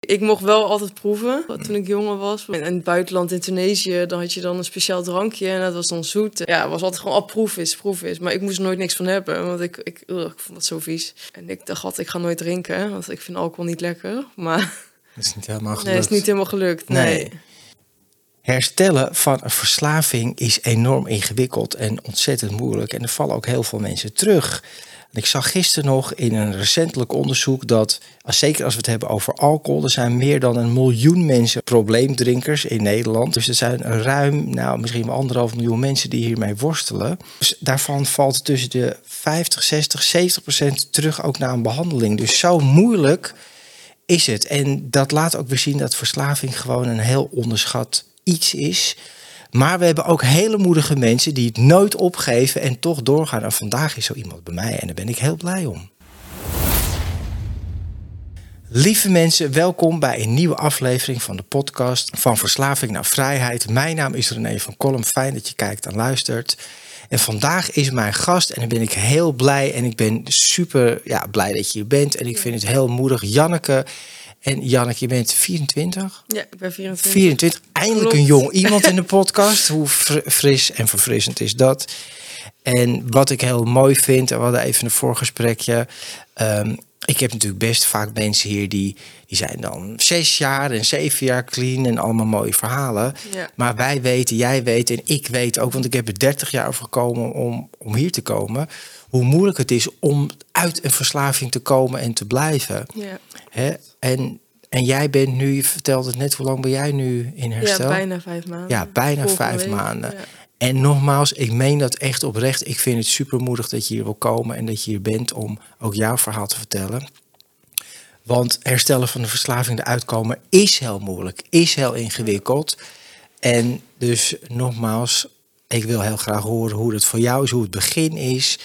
Ik mocht wel altijd proeven toen ik jonger was. In het buitenland, in Tunesië, dan had je dan een speciaal drankje en dat was dan zoet. Ja, het was altijd gewoon, oh, proef is, proef is. Maar ik moest er nooit niks van hebben, want ik, ik, ugh, ik vond dat zo vies. En ik dacht altijd, ik ga nooit drinken, want ik vind alcohol niet lekker. Maar Dat is niet helemaal gelukt. nee, het is niet helemaal gelukt. Nee. Nee. Herstellen van een verslaving is enorm ingewikkeld en ontzettend moeilijk. En er vallen ook heel veel mensen terug. Ik zag gisteren nog in een recentelijk onderzoek dat, zeker als we het hebben over alcohol, er zijn meer dan een miljoen mensen probleemdrinkers in Nederland. Dus er zijn ruim, nou misschien wel anderhalf miljoen mensen die hiermee worstelen. Dus daarvan valt tussen de 50, 60, 70 procent terug ook naar een behandeling. Dus zo moeilijk is het. En dat laat ook weer zien dat verslaving gewoon een heel onderschat iets is. Maar we hebben ook hele moedige mensen die het nooit opgeven en toch doorgaan. En vandaag is zo iemand bij mij en daar ben ik heel blij om. Lieve mensen, welkom bij een nieuwe aflevering van de podcast Van Verslaving naar Vrijheid. Mijn naam is René van Kolm. Fijn dat je kijkt en luistert. En vandaag is mijn gast en dan ben ik heel blij en ik ben super ja, blij dat je hier bent. En ik vind het heel moedig, Janneke. En Janneke, je bent 24? Ja, ik ben 24. 24, eindelijk Klopt. een jong iemand in de podcast. Hoe fr- fris en verfrissend is dat? En wat ik heel mooi vind, we hadden even een voorgesprekje. ehm, ik heb natuurlijk best vaak mensen hier die, die zijn dan zes jaar en zeven jaar clean en allemaal mooie verhalen. Ja. Maar wij weten, jij weet en ik weet ook, want ik heb er 30 jaar over gekomen om, om hier te komen. Hoe moeilijk het is om uit een verslaving te komen en te blijven. Ja. Hè? En, en jij bent nu, je vertelde het net, hoe lang ben jij nu in ja, herstel? bijna vijf maanden. Ja, bijna Volgende vijf week, maanden. ja. En nogmaals, ik meen dat echt oprecht. Ik vind het super moedig dat je hier wil komen en dat je hier bent om ook jouw verhaal te vertellen. Want herstellen van de verslaving, de uitkomen, is heel moeilijk, is heel ingewikkeld. En dus nogmaals, ik wil heel graag horen hoe het voor jou is, hoe het begin is.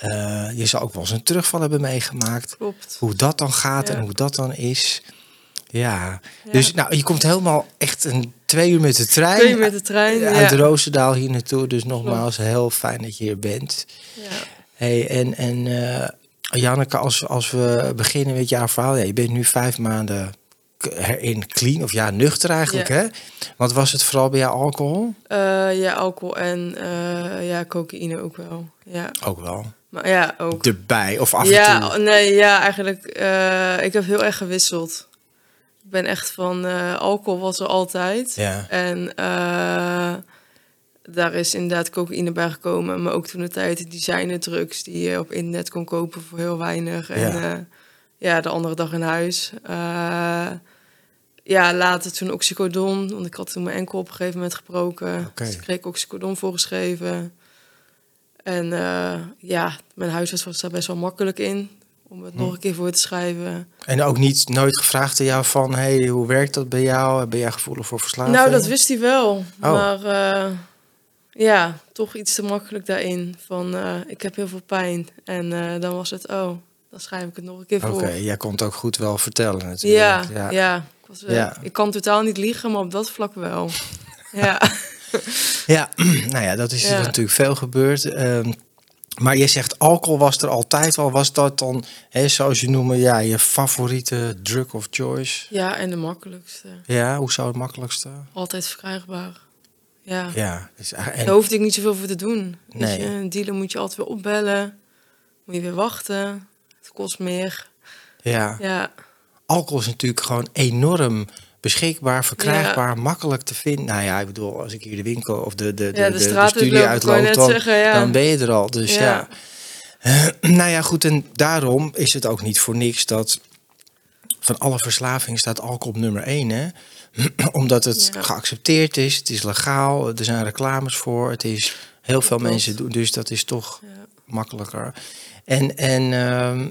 Eh, je zal ook wel eens een terugval hebben meegemaakt. Klopt. Hoe dat dan gaat Ja. en hoe dat dan is. Ja. Ja. dus nou, je komt helemaal echt een twee uur met de trein. Twee uur met de trein. Uit ja. Roosendaal hier naartoe. Dus nogmaals, heel fijn dat je hier bent. Ja. Hey, en en eh, Janneke, als, als we beginnen met jouw verhaal. Ja, je bent nu vijf maanden in clean, of ja, nuchter eigenlijk. Hè? Want was het vooral bij jou alcohol? Eh, ja, alcohol en ja, cocaïne ook wel. Ja, Ook wel. Maar ja, ook. Erbij of af en ja, toe? nee, ja, eigenlijk. eh, ik heb heel erg gewisseld. Ik ben echt van eh, alcohol was er altijd. Ja. En eh, daar is inderdaad cocaïne bij gekomen. Maar ook toen de tijd de designerdrugs die je op internet kon kopen voor heel weinig. En Ja. ja, de andere dag in huis. Ja, later toen oxycodon. Want ik had toen mijn enkel op een gegeven moment gebroken. Oké. Dus ik kreeg oxycodon voorgeschreven. En eh, ja, mijn huisarts was daar best wel makkelijk in. Om het Hm. nog een keer voor te schrijven. En ook niet nooit gevraagd aan jou van, hey, hoe werkt dat bij jou? Ben jij gevoelig voor verslaving? Nou, dat wist hij wel. Oh. Maar eh, ja, toch iets te makkelijk daarin. Van eh, ik heb heel veel pijn. En dan was het, oh, dan schrijf ik het nog een keer Oké, voor. jij kon het ook goed wel vertellen natuurlijk. Ja, ja. Ik, was, Ja. ik kan totaal niet liegen, maar op dat vlak wel. ja. Ja, nou ja, dat is Ja. natuurlijk veel gebeurd. Ehm, maar je zegt alcohol was er altijd al. Was dat dan, hè, zoals je noemen, ja, je favoriete drug of choice? ja, en de makkelijkste. Ja, hoe zou het makkelijkste? Altijd verkrijgbaar. Ja. Ja, dus, eigenlijk- Daar en, hoefde ik niet zoveel voor te doen. Nee. je, een dealer moet je altijd weer opbellen. Moet je weer wachten. Het kost meer. ja. Ja, alcohol is natuurlijk gewoon enorm beschikbaar, verkrijgbaar, makkelijk te vinden. Nou ja, ik bedoel, als ik hier de winkel of de, de, de, ja de, de de straat studie uitloop, dan, zeggen. Ja. dan ben je er al. Dus ja. Nou ja, goed, en daarom is het ook niet voor niks dat van alle verslavingen staat alcohol op nummer één, hè? Omdat het geaccepteerd is, het is legaal, er zijn reclames voor, het is heel veel Klopt. mensen doen, dus dat is toch makkelijker. En, en ehm,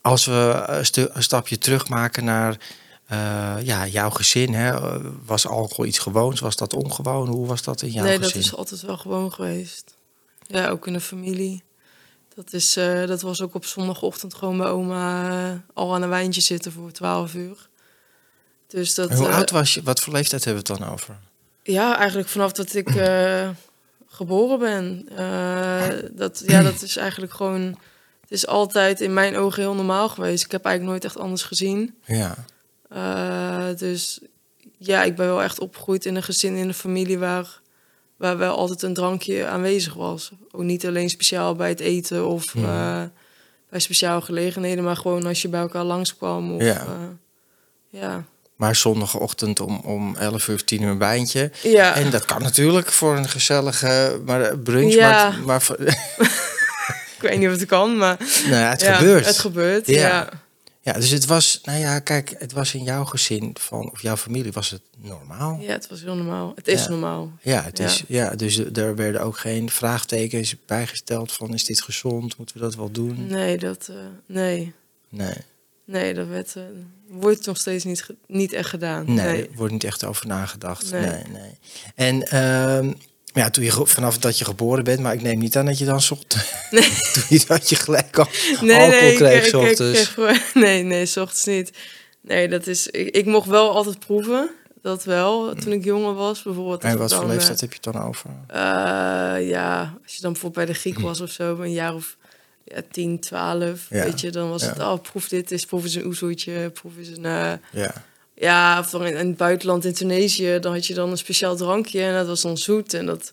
als we een, een stapje terug maken naar eh, ja, jouw gezin, hè? was alcohol iets gewoons? Was dat ongewoon? Hoe was dat in jouw nee, dat gezin? is altijd wel gewoon geweest. Ja, ook in de familie. Dat, is, eh, dat was ook op zondagochtend gewoon bij oma eh, al aan een wijntje zitten voor 12 uur. Dus dat, En hoe oud was je? Wat voor leeftijd hebben we het dan over? Ja, eigenlijk vanaf dat ik geboren ben. Dat, ja, dat is eigenlijk gewoon... Het is altijd in mijn ogen heel normaal geweest. Ik heb eigenlijk nooit echt anders gezien. Ja. Eh, dus ja, ik ben wel echt opgegroeid in een gezin, in een familie waar, waar wel altijd een drankje aanwezig was. Ook niet alleen speciaal bij het eten of Ja. eh, bij speciale gelegenheden, maar gewoon als je bij elkaar langskwam. Of, Ja. eh, ja. Maar zondagochtend om, om 11 uur, 10 uur een wijntje. Ja. En dat kan natuurlijk voor een gezellige maar brunch. Ja. Maar, maar ik weet niet of het kan, maar nou ja, het gebeurt. Het gebeurt, Ja. Ja. Ja, dus het was, nou ja, kijk, het was in jouw gezin van, of jouw familie was het normaal. Ja, het was heel normaal. Het is Ja. normaal. Ja, het is, Ja. ja. dus er werden ook geen vraagtekens bijgesteld van is dit gezond, moeten we dat wel doen? Nee, dat, eh, nee. Nee, Nee, dat werd, eh, wordt nog steeds niet, niet echt gedaan. nee, nee. wordt niet echt over nagedacht. Nee. Nee, nee. En ehm, ja, toen je vanaf dat je geboren bent, maar ik neem niet aan dat je dan zocht, Nee. toen je dat je gelijk al Nee, alcohol nee, kreeg, ik, ik, nee, nee, ochtends niet. Nee, dat is. Ik, ik mocht wel altijd proeven. Dat wel, toen ik jonger was. Bijvoorbeeld. en wat voor leeftijd heb je het dan over? eh, eh, ja, als je dan bijvoorbeeld bij de Griek was of zo, een jaar of ja, 10, 12, Ja, weet je, dan was ja. het, oh, proef dit eens, proef eens een oezoetje, proef eens een, eh, Ja, ja, of dan in, in het buitenland, in Tunesië, dan had je dan een speciaal drankje en dat was dan zoet en dat,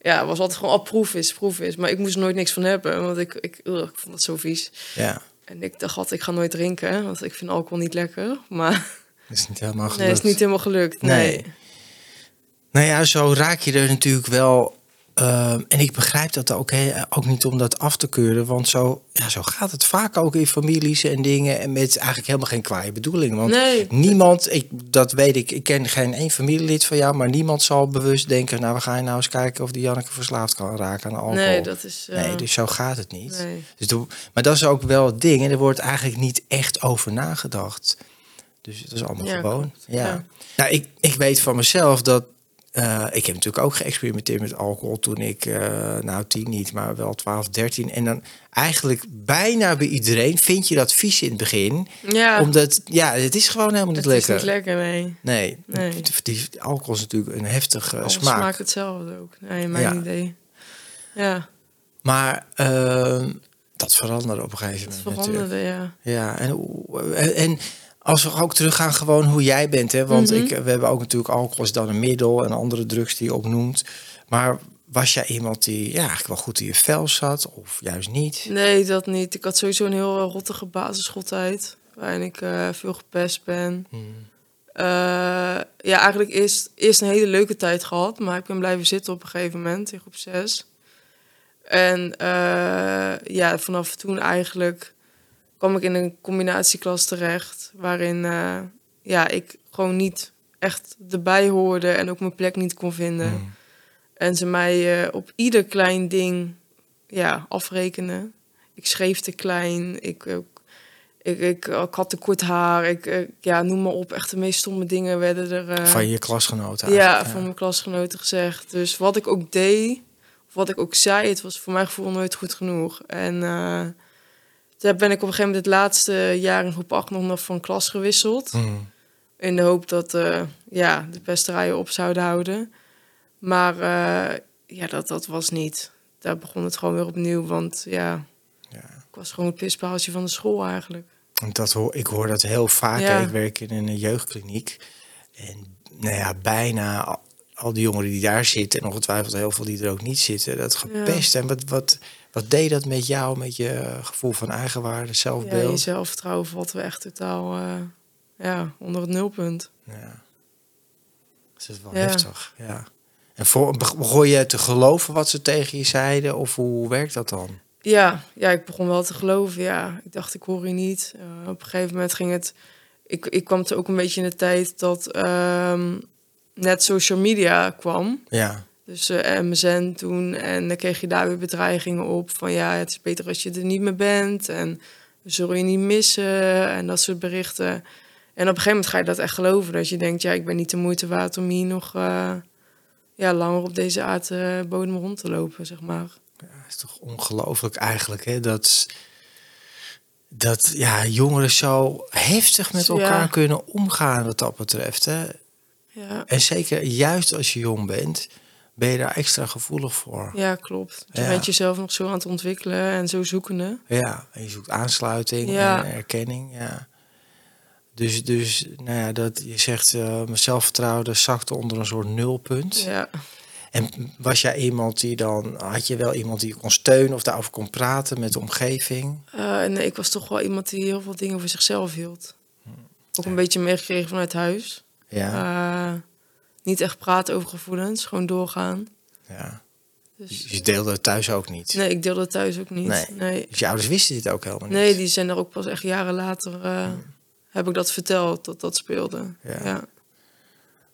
ja, was altijd gewoon, oh, proef eens, proef eens. Maar ik moest er nooit niks van hebben, want ik, ik, ugh, ik vond het zo vies. ja, En ik dacht altijd, ik ga nooit drinken, want ik vind alcohol niet lekker. Maar dat is niet helemaal gelukt. nee, het is niet helemaal gelukt. Nee. Nee. Nou ja, zo raak je er natuurlijk wel. Ehm, en ik begrijp dat ook, ook niet om dat af te keuren. Want zo, ja, zo gaat het vaak ook in families en dingen. En met eigenlijk helemaal geen kwaaie bedoeling. Want Nee. niemand, ik, dat weet ik, ik ken geen één familielid van jou. Maar niemand zal bewust denken: Nou, we gaan nou eens kijken of die Janneke verslaafd kan raken aan alcohol. Nee, dat is... eh, Nee, dus zo gaat het niet. nee. Dus de- maar dat is ook wel het ding. En er wordt eigenlijk niet echt over nagedacht. Dus het is allemaal Ja, gewoon. Ja. Ja. Nou, ik, ik weet van mezelf dat. Eh, ik heb natuurlijk ook geëxperimenteerd met alcohol toen ik, eh, nou tien niet, maar wel 12, 13. En dan eigenlijk bijna bij iedereen vind je dat vies in het begin. Ja, Omdat, ja, het is gewoon helemaal niet het is lekker. niet lekker, nee. Nee, Nee. Die, alcohol is natuurlijk een heftige Alles smaak. smaakt hetzelfde ook. Nee, mijn Ja. idee. Ja, Maar ehm, dat veranderde op een gegeven moment. natuurlijk. veranderde, ja. Ja, en, en als we ook teruggaan gewoon hoe jij bent, hè? want Mhm. ik, we hebben ook natuurlijk alcohol is dan een middel en andere drugs die je ook noemt. Maar was jij iemand die ja, eigenlijk wel goed in je vel zat of juist niet? Nee, dat niet. Ik had sowieso een heel eh, rottige basisschooltijd. Waarin ik eh, veel gepest ben. Hmm. Eh, ja, eigenlijk eerst, eerst een hele leuke tijd gehad. Maar ik ben blijven zitten op een gegeven moment in groep 6. En eh, ja, vanaf toen eigenlijk kwam ik in een combinatieklas terecht. Waarin eh, ja, ik gewoon niet echt erbij hoorde en ook mijn plek niet kon vinden. Hmm. En ze mij eh, op ieder klein ding ja, afrekenen. Ik schreef te klein. Ik, ik, ik, ik, ik had te kort haar. Ik, ja, noem maar op. Echt de meest stomme dingen werden er eh, Van je klasgenoten ja, eigenlijk, van mijn klasgenoten gezegd. Dus wat ik ook deed, of wat ik ook zei, het was voor mijn gevoel nooit goed genoeg. En toen ben ik op een gegeven moment het laatste jaar in groep 8 nog nog van klas gewisseld. Hmm. In de hoop dat eh, ja, de pesterijen op zouden houden. Maar eh, ja, dat, dat was niet. Daar begon het gewoon weer opnieuw. Want ja, Ja. ik was gewoon het pispaaltje van de school eigenlijk. Dat hoor, ik hoor dat heel vaak. Ja. Ik werk in een jeugdkliniek. En nou ja, bijna al, al die jongeren die daar zitten, en ongetwijfeld heel veel die er ook niet zitten, dat gepest. En wat, wat, wat deed dat met jou, met je gevoel van eigenwaarde, Ja, zelfbeeld? je zelfvertrouwen valt weer echt totaal eh, ja, onder het nulpunt. Ja. Dus dat is wel Ja. heftig, ja. En voor, beg- begon je te geloven wat ze tegen je zeiden? Of hoe werkt dat dan? Ja, ja, ik begon wel te geloven. Ja, ik dacht, ik hoor je niet. Eh, op een gegeven moment ging het. Ik, ik kwam er ook een beetje in de tijd dat ehm, net social media kwam. Ja, Dus eh MSN toen. En dan kreeg je daar weer bedreigingen op. Van ja, het is beter als je er niet meer bent. En we zullen je niet missen. En dat soort berichten. En op een gegeven moment ga je dat echt geloven. Dat je denkt, ja, ik ben niet de moeite waard om hier nog eh, ja, langer op deze aardbodem rond te lopen, zeg maar. dat is toch ongelooflijk eigenlijk, hè? Dat, dat ja, jongeren zo heftig met Ja. elkaar kunnen omgaan wat dat betreft. Hè? Ja, En zeker juist als je jong bent, ben je daar extra gevoelig voor. ja klopt. Je Ja. bent jezelf nog zo aan het ontwikkelen en zo zoekende. Ja, en je zoekt aansluiting Ja. en erkenning. Ja. Dus, dus nou ja, dat, je zegt, eh mijn zelfvertrouwen zakte onder een soort nulpunt. Ja, En was jij iemand die dan, had je wel iemand die je kon steunen of daarover kon praten met de omgeving? Eh, nee, ik was toch wel iemand die heel veel dingen voor zichzelf hield. Hm. Ook een beetje meegekregen vanuit huis. Ja, Eh, niet echt praten over gevoelens, gewoon doorgaan. ja. Dus je deelde het thuis ook niet. nee, ik deelde het thuis ook niet. Nee. Nee, Dus je ouders wisten dit ook helemaal niet. nee die zijn er ook pas echt jaren later... eh, heb ik dat verteld, dat dat speelde. Ja. Ja.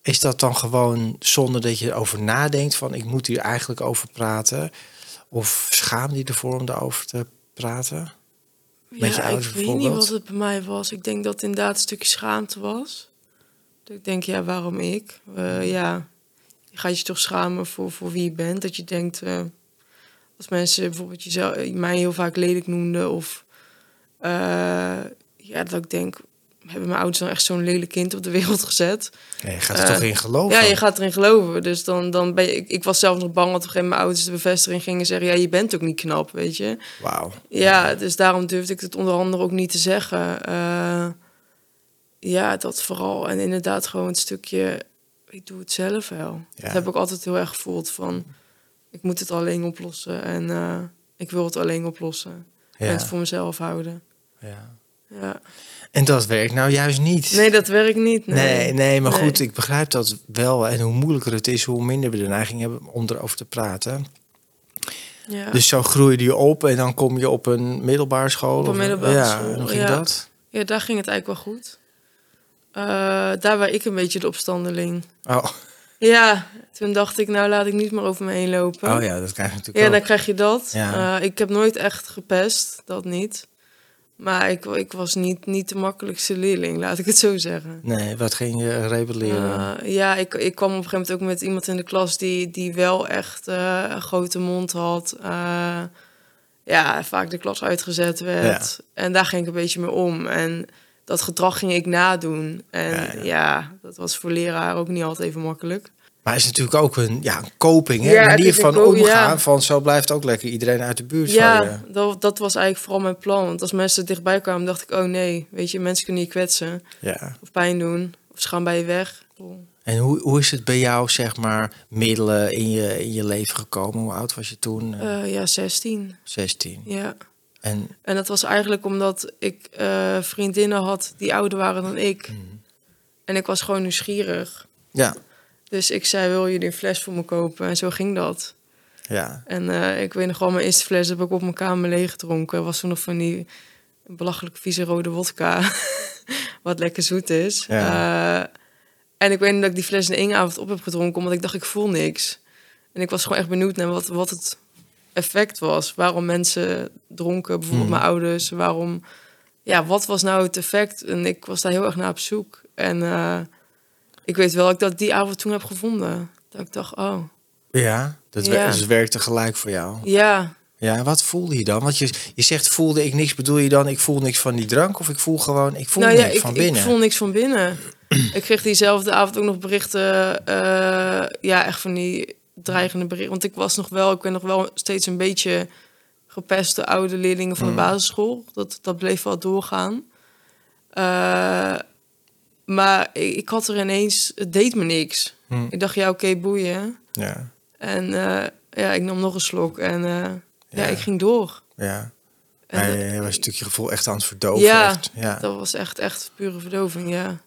Is dat dan gewoon zonder dat je erover nadenkt van ik moet hier eigenlijk over praten? Of schaam je ervoor om daarover te praten? Met je Ja, ouders ik weet niet wat het bij mij was. Ik denk dat het inderdaad een stukje schaamte was. Dat ik denk, ja, waarom ik? Eh, ja, je gaat je toch schamen voor, voor wie je bent. Dat je denkt, eh, als mensen bijvoorbeeld jezelf, eh, mij heel vaak lelijk noemden... of ja, dat ik denk, hebben mijn ouders dan echt zo'n lelijk kind op de wereld gezet? Ja, je gaat er toch in geloven? Ja, je gaat erin geloven. Dus dan, dan ben je... Ik, ik was zelf nog bang dat op een gegeven moment mijn ouders de bevestiging gingen zeggen... ja, je bent ook niet knap, weet je. Wauw. Ja, dus daarom durfde ik het onder andere ook niet te zeggen. Ja, dat vooral. En inderdaad gewoon het stukje, ik doe het zelf wel. Ja. Dat heb ik altijd heel erg gevoeld van, ik moet het alleen oplossen. En eh, ik wil het alleen oplossen. En het voor mezelf houden. ja. Ja. En dat werkt nou juist niet. Nee, dat werkt niet. Nee, Nee, nee, maar Nee. goed, ik begrijp dat wel. En hoe moeilijker het is, hoe minder we de neiging hebben om erover te praten. Ja. Dus zo groeide je op en dan kom je op een middelbare school. Op een middelbare ja, school, en hoe ging ja. dat? ja, daar ging het eigenlijk wel goed. Eh, daar was ik een beetje de opstandeling. Oh, Ja, toen dacht ik, nou laat ik niet meer over me heen lopen. oh ja, dat krijg je natuurlijk Ja, ook. dan krijg je dat. Ja. Eh, ik heb nooit echt gepest, dat niet. Maar ik, ik was niet, niet de makkelijkste leerling, laat ik het zo zeggen. Nee, wat ging je rebelleren? Eh, ja, ik, ik kwam op een gegeven moment ook met iemand in de klas die, die wel echt een grote mond had. Ja, vaak de klas uitgezet werd. En daar ging ik een beetje mee om. En dat gedrag ging ik nadoen. En Ja, ja, ja. dat was voor leraar ook niet altijd even makkelijk. Maar het is natuurlijk ook een, ja, een coping, hè? Ja, manier van ko- omgaan. ja. Van zo blijft ook lekker iedereen uit de buurt van je. Ja, dat, dat was eigenlijk vooral mijn plan. Want als mensen dichtbij kwamen, dacht ik, oh nee, weet je, mensen kunnen je kwetsen Ja. of pijn doen. Of ze gaan bij je weg. En hoe, hoe is het bij jou, zeg maar, middelen in je, in je leven gekomen? Hoe oud was je toen? Eh, ja, 16. 16. Ja. En En dat was eigenlijk omdat ik eh, vriendinnen had die ouder waren dan ik. En ik was gewoon nieuwsgierig. ja, Dus ik zei, wil je een fles voor me kopen? En zo ging dat. ja, En eh, ik weet nog wel, mijn eerste fles heb ik op mijn kamer leeg gedronken. Was toen nog van die belachelijk vieze rode wodka. wat lekker zoet is. Ja. Eh, en ik weet nog dat ik die fles in één avond op heb gedronken. Omdat ik dacht, ik voel niks. En ik was gewoon echt benieuwd naar wat, wat het effect was. Waarom mensen dronken, bijvoorbeeld Hmm. mijn ouders. Waarom... Ja, wat was nou het effect? En ik was daar heel erg naar op zoek. En eh, ik weet wel dat ik dat die avond toen heb gevonden. Dat ik dacht, oh, ja. Dat Ja. dus werkte gelijk voor jou. ja, Ja, wat voelde je dan? Want je, je zegt voelde ik niks, bedoel je dan ik voel niks van die drank? Of ik voel gewoon, ik voel nou niks ja, ik, van ik binnen? voel niks van binnen. ik kreeg diezelfde avond ook nog berichten, eh, ja, echt van die dreigende berichten. Want ik was nog wel, ik ben nog wel steeds een beetje gepest de oude leerlingen van de Mm. basisschool. Dat, dat bleef wel doorgaan. Eh, maar ik, ik had er ineens, het deed me niks. Hm, Ik dacht, ja, oké, boeien. ja, En eh, ja, ik nam nog een slok en eh, ja. Ja. ik ging door. ja. En, je was natuurlijk je gevoel echt aan het verdoven. Ja, echt. ja. dat was echt, echt pure verdoving, ja.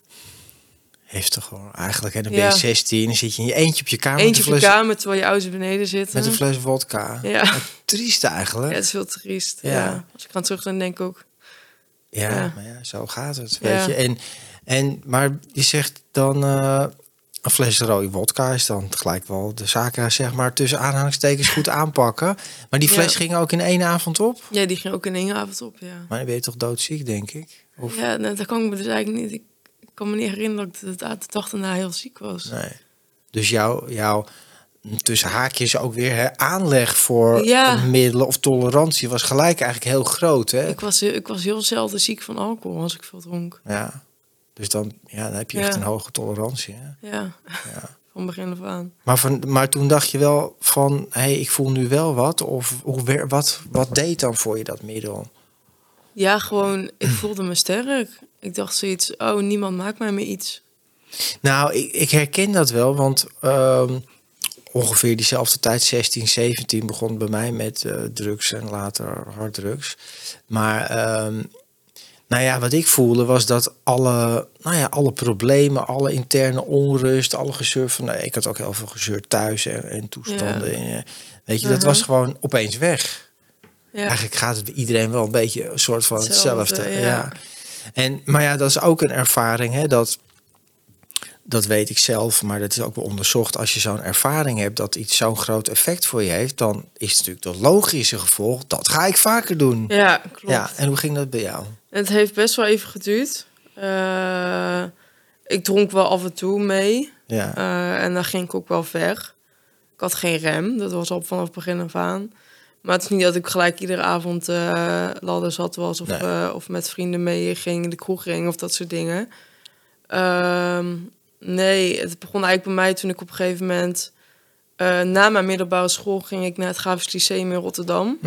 Heftig hoor. Eigenlijk, en dan ben je Ja. 16 en zit je in je eentje op je kamer Eentje op je fles, kamer terwijl je ouders beneden zitten. met een fles vodka. Ja. Triest eigenlijk. ja, het is veel triest. Ja. Ja. Als ik aan terug dan denk ik ook. Ja, maar ja, zo gaat het. Weet je. En, en, maar je zegt dan eh, een fles rode vodka is dan gelijk wel de zaken zeg maar tussen aanhalingstekens goed aanpakken. Maar die fles Ja. ging ook in één avond op. Ja, die ging ook in één avond op, ja. Maar dan ben je toch doodziek, denk ik? Of Ja, nou, dat kan ik me dus eigenlijk niet... Ik kan me niet herinneren dat ik de, dag daarna heel ziek was. nee? Dus jouw, jouw tussen haakjes ook weer hè, aanleg voor Ja. middelen of tolerantie was gelijk eigenlijk heel groot. Hè? Ik was, ik was heel zelden ziek van alcohol als ik veel dronk. Ja. Dus dan, ja, dan heb je Ja. echt een hoge tolerantie. Hè? Ja, Ja. van begin af aan. Maar, van, maar toen dacht je wel van, hé, hey, ik voel nu wel wat. Of hoe, wat, wat deed dan voor je dat middel? Ja, gewoon, ik voelde me sterk. Ik dacht zoiets, oh, niemand maakt mij meer iets. Nou, ik, ik herken dat wel, want ehm, ongeveer diezelfde tijd, 16, 17, begon bij mij met eh, drugs en later harddrugs. Maar ehm, nou ja, wat ik voelde was dat alle, nou ja, alle problemen, alle interne onrust, alle gezeur van, nou, ik had ook heel veel gezeur thuis en, en toestanden. En, eh, weet je, dat Mhm. was gewoon opeens weg. Ja, Eigenlijk gaat het bij iedereen wel een beetje een soort van hetzelfde. Hetzelfde, ja. ja. En, maar ja, dat is ook een ervaring. Hè, dat, dat weet ik zelf, maar dat is ook wel onderzocht. Als je zo'n ervaring hebt dat iets zo'n groot effect voor je heeft, dan is het natuurlijk het logische gevolg. Dat ga ik vaker doen. Ja, ja klopt. en hoe ging dat bij jou? Het heeft best wel even geduurd. Eh, ik dronk wel af en toe mee. Ja, Eh, en dan ging ik ook wel ver. Ik had geen rem, dat was al vanaf het begin af aan. Maar het is niet dat ik gelijk iedere avond eh ladder zat was... Of, Nee. eh, of met vrienden mee ging, in de kroeg ging of dat soort dingen. Ehm, nee, het begon eigenlijk bij mij toen ik op een gegeven moment... eh, na mijn middelbare school ging ik naar het Grafisch Lyceum in Rotterdam.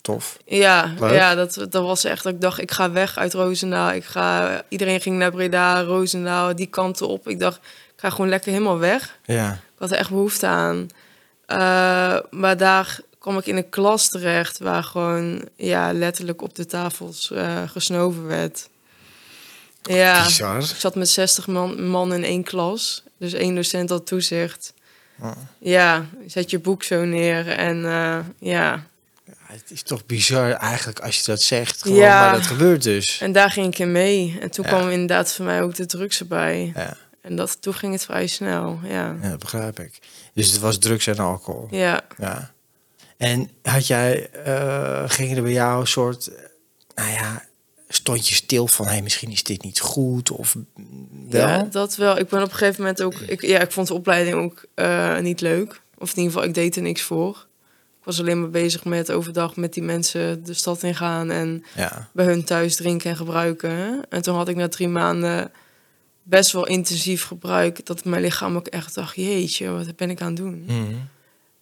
tof. Ja, Leuk. ja dat, dat was echt dat ik dacht, ik ga weg uit Roosendaal. Ik ga, iedereen ging naar Breda, Roosendaal, die kanten op. Ik dacht, ik ga gewoon lekker helemaal weg. Ja, Ik had er echt behoefte aan. Maar daar kwam ik in een klas terecht waar gewoon ja, letterlijk op de tafels eh, gesnoven werd. Ja, bizar. ik zat met 60 man, man in één klas. Dus één docent had toezicht. Ja. Ja, zet je boek zo neer en eh, ja. Het is toch bizar eigenlijk als je dat zegt. Gewoon, Ja. Maar dat gebeurt dus. En daar ging ik in mee. En toen Ja. kwam inderdaad voor mij ook de drugs erbij. Ja, En dat, toen ging het vrij snel, ja. ja, dat begrijp ik. Dus het was drugs en alcohol. Ja, Ja. En had jij, eh ging er bij jou een soort, nou ja, stond je stil van, hé, hey, misschien is dit niet goed of wel? ja, dat wel. Ik ben op een gegeven moment ook... Ik, ja, ik vond de opleiding ook eh, niet leuk. Of in ieder geval, ik deed er niks voor. Ik was alleen maar bezig met overdag met die mensen de stad ingaan... en Ja, bij hun thuis drinken en gebruiken. En toen had ik na drie maanden best wel intensief gebruik... dat mijn lichaam ook echt dacht, jeetje, wat ben ik aan het doen? Mhm.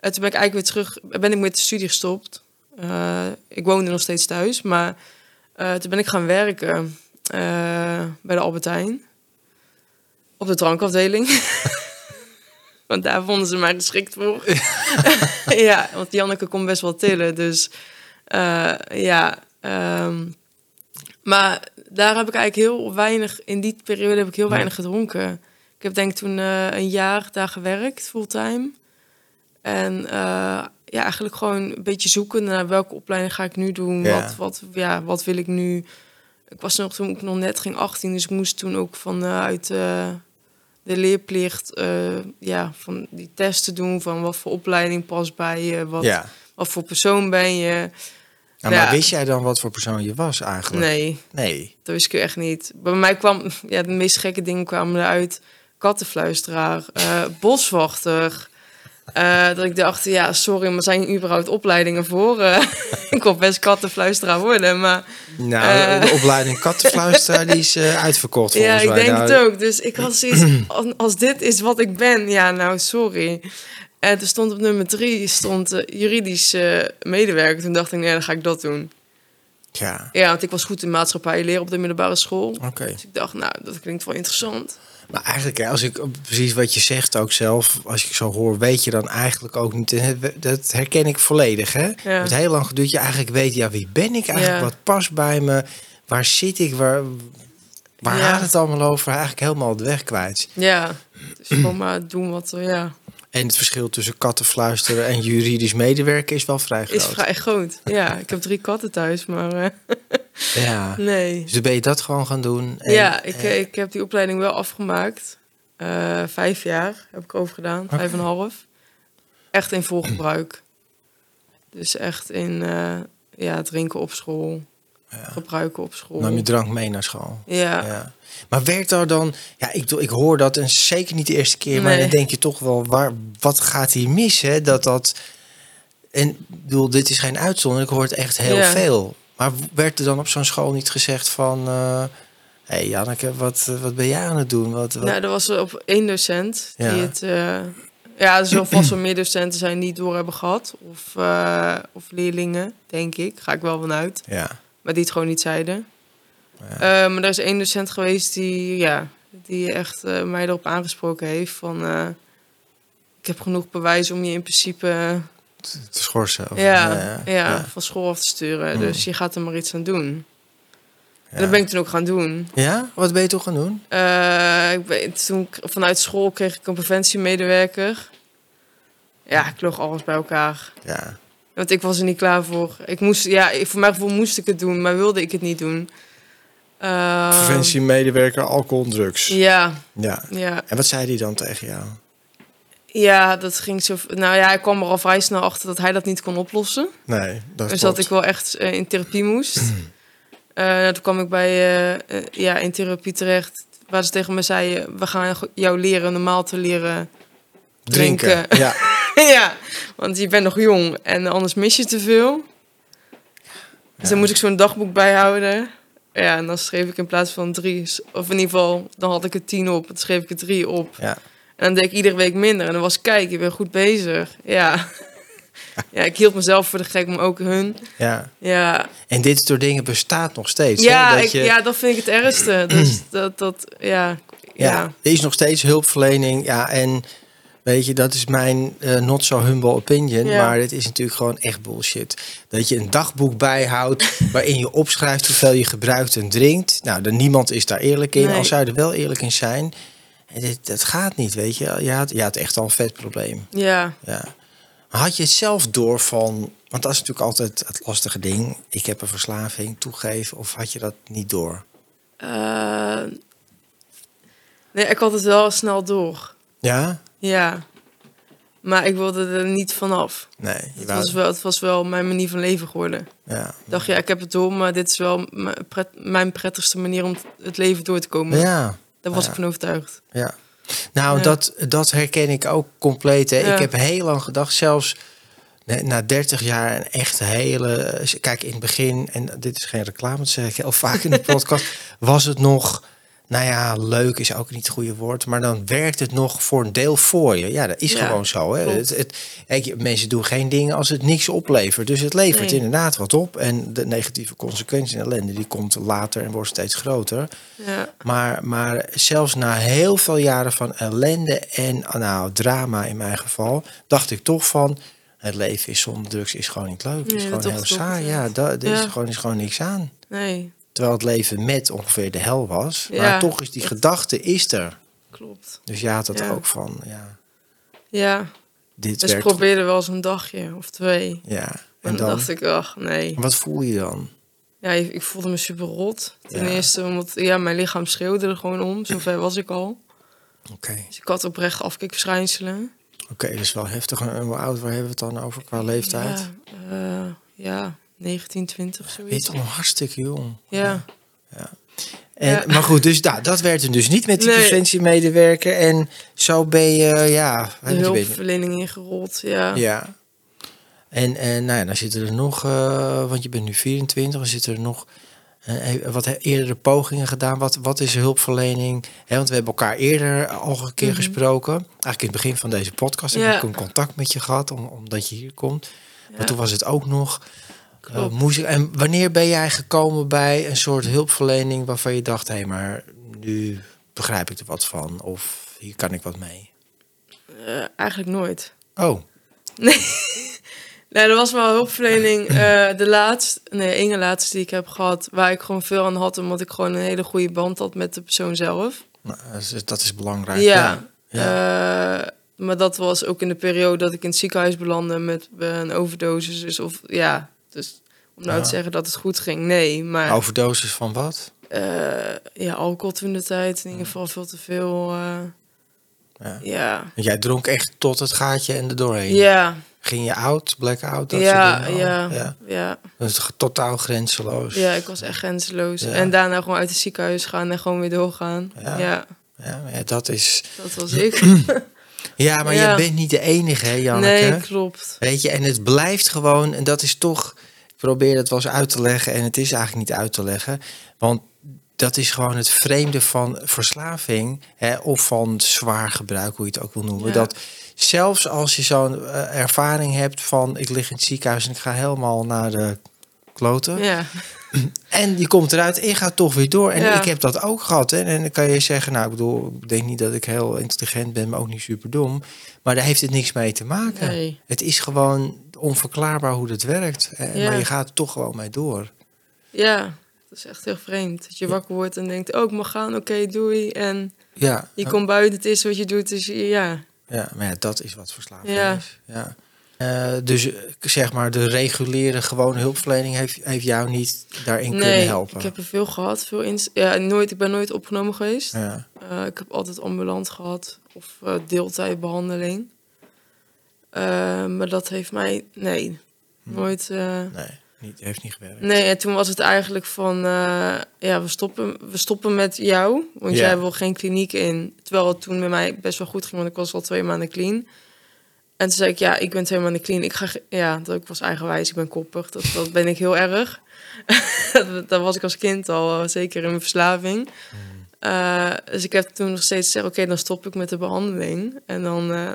En toen ben ik eigenlijk weer terug, ben ik met de studie gestopt. Eh, ik woonde nog steeds thuis, maar eh, toen ben ik gaan werken eh, bij de Albertijn. Op de drankafdeling. want daar vonden ze mij geschikt voor. ja, want Janneke kon best wel tillen, dus ja. ehm, maar daar heb ik eigenlijk heel weinig, in die periode heb ik heel weinig gedronken. Ik heb denk ik toen een jaar daar gewerkt, fulltime. En eh, ja, eigenlijk gewoon een beetje zoeken naar welke opleiding ga ik nu doen. Ja. Wat, wat, ja, wat wil ik nu? Ik was nog toen ik nog net ging 18, dus ik moest toen ook vanuit eh de leerplicht eh, ja, van die testen doen van wat voor opleiding past bij je, wat, ja. wat voor persoon ben je. Nou, maar Ja. wist jij dan wat voor persoon je was eigenlijk? Nee, Nee. dat wist ik echt niet. Bij mij kwam, ja, de meest gekke dingen kwamen eruit. Kattenfluisteraar, eh, boswachter. Eh, dat ik dacht, ja, sorry, maar zijn überhaupt opleidingen voor? Eh, ik wil best kattenfluisteraar worden, maar Nou, Eh. de opleiding kattenfluisteraar die is uitverkocht ja, volgens ik mij. denk Nou, het ook. Dus ik had zoiets, als, als dit is wat ik ben, ja, nou, sorry. En er stond op nummer drie, stond juridisch medewerker. Toen dacht ik, nee, dan ga ik dat doen. Ja, Ja, want ik was goed in maatschappij leren op de middelbare school. oké. Dus ik dacht, nou, dat klinkt wel interessant. Maar eigenlijk, als ik precies wat je zegt ook zelf, als ik zo hoor, weet je dan eigenlijk ook niet. Dat herken ik volledig. Hè? Het heel lang geduurd. Je eigenlijk weet, ja, wie ben ik eigenlijk? Ja. Wat past bij me? Waar zit ik? Waar, waar Ja. gaat het allemaal over? Eigenlijk helemaal de weg kwijt. Ja, dus gewoon maar doen wat er, ja, En het verschil tussen kattenfluisteren en juridisch medewerken is wel vrij groot. is vrij groot. Ja, ik heb drie katten thuis, maar eh, Ja. nee. Dus ben je dat gewoon gaan doen. En, ja, ik, ik heb die opleiding wel afgemaakt. Eh, vijf jaar heb ik over gedaan, vijf en een half. Echt in volgebruik. Dus echt in eh, ja, drinken op school. gebruiken op school. Nam je drank mee naar school? Ja. Ja. Maar werkt er dan, ja, ik, ik hoor dat en zeker niet de eerste keer, maar dan denk je toch wel, waar, wat gaat hier mis? Hè? Dat dat, en ik bedoel, dit is geen uitzondering, ik hoor het echt heel Ja. veel. Maar werd er dan op zo'n school niet gezegd van, hé hey Janneke, wat, wat ben jij aan het doen? Wat, wat? Nou, er was er op één docent Ja. die het... eh, ja, er zullen vast wel meer docenten zijn die het door hebben gehad. Of, eh, of leerlingen, denk ik. Ga ik wel vanuit. Ja, Maar die het gewoon niet zeiden. Ja. Eh, maar er is één docent geweest die, ja, die echt eh, mij erop aangesproken heeft van... eh, ik heb genoeg bewijs om je in principe te, schorsen. Of, ja, ja, van school af te sturen. Mm. Dus je gaat er maar iets aan doen. En dat ben ik toen ook gaan doen. Ja, wat ben je toch gaan doen? Eh, ik ben, toen vanuit school kreeg ik een preventiemedewerker. Ja, ik loog alles bij elkaar. Ja, Want ik was er niet klaar voor. Ik moest, ja, voor mijn gevoel moest ik het doen, maar wilde ik het niet doen. Eh, preventiemedewerker, alcohol drugs. Ja, Ja. ja, En wat zei hij dan tegen jou? Ja, dat ging zo. Nou ja, ik kwam er al vrij snel achter dat hij dat niet kon oplossen. Nee, dat dus klopt. dat ik wel echt eh, in therapie moest. Eh, toen kwam ik bij eh, ja, in therapie terecht, waar ze tegen me zeiden: We gaan jou leren normaal te leren drinken. drinken. Ja, ja, want je bent nog jong en anders mis je te veel. Dus Ja. dan moest ik zo'n dagboek bijhouden. Ja, en dan schreef ik in plaats van drie, of in ieder geval, dan had ik er tien op. Dan schreef ik er drie op. ja. En dan deed ik iedere week minder. En dan was, kijk, je bent goed bezig. Ja. Ja, ik hield mezelf voor de gek, maar ook hun. ja. Ja, En dit soort dingen bestaat nog steeds. ja, hè? Dat ik, je, ja dat vind ik het ergste. Dus dat, dat, ja, ja, ja. er is nog steeds hulpverlening. Ja, en weet je, dat is mijn eh, not so humble opinion. Ja. Maar dit is natuurlijk gewoon echt bullshit. Dat je een dagboek bijhoudt waarin je opschrijft hoeveel je gebruikt en drinkt. Nou, dan niemand is daar eerlijk in. Nee. Als zou je er wel eerlijk in zijn. Dit, dat gaat niet, weet je. Je had, je had echt al een vet probleem. ja. Ja. Had je het zelf door van... Want dat is natuurlijk altijd het lastige ding. Ik heb een verslaving, toegeven. Of had je dat niet door? Eh, nee, ik had het wel snel door. Ja? Ja. Maar ik wilde er niet vanaf. Nee. je Het wou- was, wel, het was wel mijn manier van leven geworden. ja. Ik dacht, ja, ik heb het door, maar dit is wel mijn prettigste manier om het leven door te komen. Ja, Daar was Ja. ik van overtuigd. ja. Nou, Ja. dat, dat herken ik ook compleet. Hè. Ik heb heel lang gedacht, zelfs na- na 30 jaar, een echt hele... Kijk, in het begin, en dit is geen reclame, dat zeg ik heel vaak in de podcast... was het nog... Nou ja, leuk is ook niet het goede woord, maar dan werkt het nog voor een deel voor je. Ja, dat is Ja, gewoon zo. Hè. Het, mensen doen geen dingen als het niks oplevert. Dus het levert Nee. inderdaad wat op. En de negatieve consequentie en ellende, die komt later en wordt steeds groter. Ja, Maar, maar zelfs na heel veel jaren van ellende en nou, drama in mijn geval, dacht ik toch van het leven is zonder drugs is gewoon niet leuk. Het is gewoon dat heel saai. Ja, er is gewoon, is gewoon niks aan. nee, Terwijl het leven met ongeveer de hel was. Ja, maar toch is die dat- gedachte is er. klopt. Dus ja, dat Ja. ook van ja, Ja, dit dus probeerde wel eens een dagje of twee. Ja. En En dan dacht ik, ach nee. wat voel je dan? Ja, ik voelde me super rot. Ten Ja. eerste omdat ja, mijn lichaam schreeuwde er gewoon om. Zover was ik al. Oké, Dus ik had oprecht afkikverschijnselen. oké, dat is wel heftig. En hoe oud, waar hebben we het dan over qua leeftijd? Ja, eh, ja 19, 20, Je bent zoiets. toch nog hartstikke jong. Ja, En, Ja. Maar goed, dus nou, dat werd hem dus niet met die Nee. En zo ben je, ja... de je, je- hulpverlening ingerold. Ja. Ja. En, en nou ja, dan zitten er nog, eh, want je bent nu 24, dan zitten er nog eh, wat eerdere pogingen gedaan. Wat, wat is hulpverlening? Want we hebben elkaar eerder al een keer Mhm. gesproken. Eigenlijk in het begin van deze podcast heb Ja. ik een contact met je gehad, om, omdat je hier komt. Ja, Maar toen was het ook nog eh, moest En wanneer ben jij gekomen bij een soort hulpverlening waarvan je dacht, hé, hey, maar nu begrijp ik er wat van, of hier kan ik wat mee? Eh, eigenlijk nooit. Oh, Nee, er was wel hulpverlening. eh, de laatste, nee, ene laatste die ik heb gehad, waar ik gewoon veel aan had, omdat ik gewoon een hele goede band had met de persoon zelf. nou, dat is- belangrijk. Ja. ja. Maar dat was ook in de periode dat ik in het ziekenhuis belandde met een overdosis. Dus of ja, dus om nou Ja. te zeggen dat het goed ging, nee. Maar Overdosis van wat? eh, ja, alcohol toen de tijd, in ieder geval veel te veel. eh, Ja. ja. Jij dronk echt tot het gaatje en er doorheen. Ja, Ging je out, blackout? Dat ja, soort dingen? ja, Oh, ja, ja, Dat is totaal grenzeloos. ja. ik was echt grenzeloos. En daarna gewoon uit het ziekenhuis gaan en gewoon weer doorgaan. Ja. Ja, dat is... dat was ik. Ja, maar je bent niet de enige, hè, Janneke? nee, klopt. Weet je, en het blijft gewoon, en dat is toch, probeer het wel eens uit te leggen, en het is eigenlijk niet uit te leggen, want dat is gewoon het vreemde van verslaving, hè, of van zwaar gebruik, hoe je het ook wil noemen. Ja. Dat zelfs als je zo'n eh, ervaring hebt van, ik lig in het ziekenhuis en ik ga helemaal naar de kloten, Ja, en je komt eruit en je gaat toch weer door. En Ja. ik heb dat ook gehad. Hè? En dan kan je zeggen, nou, ik bedoel, ik denk niet dat ik heel intelligent ben, maar ook niet super dom. Maar daar heeft het niks mee te maken. nee. Het is gewoon onverklaarbaar hoe dat werkt. Eh, Ja. Maar je gaat er toch gewoon mee door. Ja, dat is echt heel vreemd. Dat je wakker wordt en denkt, oh, ik mag gaan, oké, doei. En Ja, je komt buiten, het is wat je doet, dus ja. ja maar ja, dat is wat verslaving Ja. is. Ja. Eh, dus eh, zeg maar, de reguliere gewone hulpverlening heeft, heeft jou niet daarin kunnen Nee, helpen. ik heb er veel gehad. Veel ins ja, nooit, ik ben nooit opgenomen geweest. Ja. Eh, ik heb altijd ambulant gehad of eh, deeltijdbehandeling. Eh, maar dat heeft mij, nee, nooit. eh, Nee, niet, heeft niet gewerkt. nee, en toen was het eigenlijk van, eh, ja, we stoppen, we stoppen met jou, want Ja. jij wil geen kliniek in. Terwijl het toen met mij best wel goed ging, want ik was al twee maanden clean. En toen zei ik, ja, ik ben twee maanden clean. Ik ga, ja, dat ik was eigenwijs, ik ben koppig. Dat, dat ben ik heel erg. dat, was ik als kind al, zeker in mijn verslaving. Eh, dus ik heb toen nog steeds gezegd, oké, dan stop ik met de behandeling. En dan,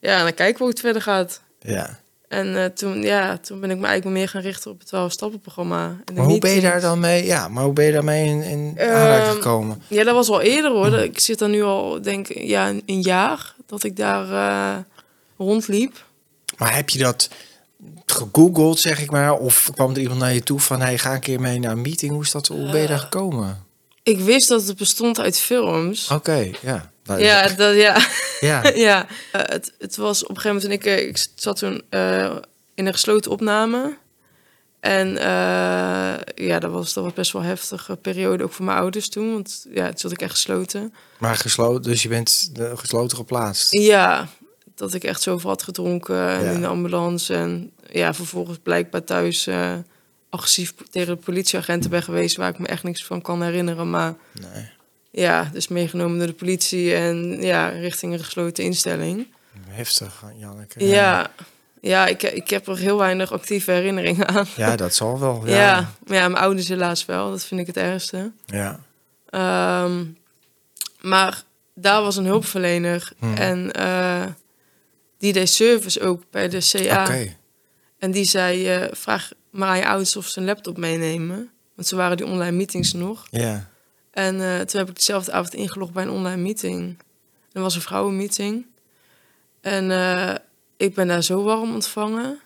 ja, dan kijken we hoe het verder gaat. Ja. En eh, toen, ja, toen ben ik me eigenlijk meer gaan richten op het 12-stappenprogramma. en de Maar hoe ben je daar dan mee? Ja, maar hoe ben je daarmee in, in Ehm, aanraking gekomen? Ja, dat was al eerder hoor. Ik zit daar nu al, denk ik, ja, een, een jaar dat ik daar eh, rondliep. Maar heb je dat gegoogeld, zeg ik maar? Of kwam er iemand naar je toe van, hey, ga een keer mee naar een meeting? Hoe, is dat, hoe ben je daar Eh, gekomen? Ik wist dat het bestond uit films. Oké, ja. Nou, Ja, dat, ja. ja. ja. Eh, het, het was op een gegeven moment toen ik, eh, ik zat toen eh, in een gesloten opname. En ja, dat was, dat was best wel een heftige periode ook voor mijn ouders toen. Want ja, toen zat ik echt gesloten. Maar gesloten, dus je bent de, gesloten geplaatst. Ja, dat ik echt zoveel had gedronken en Ja. in de ambulance. En ja, vervolgens blijkbaar thuis agressief tegen de politieagenten ben geweest... waar ik me echt niks van kan herinneren. Maar Nee, ja, dus meegenomen door de politie en ja, richting een gesloten instelling. heftig, Janneke. Ja, ja, ik, ik heb er heel weinig actieve herinneringen aan. Ja, dat zal wel. Ja. Ja. mijn ouders helaas wel. Dat vind ik het ergste. ja. Ehm, maar daar was een hulpverlener Hmm. en eh, die deed service ook bij de CA. Oké. En die zei, eh, vraag maar je ouders of een laptop meenemen. Want ze waren die online meetings nog. Ja. En eh, toen heb ik dezelfde avond ingelogd bij een online meeting. Er was een vrouwenmeeting. En eh, ik ben daar zo warm ontvangen.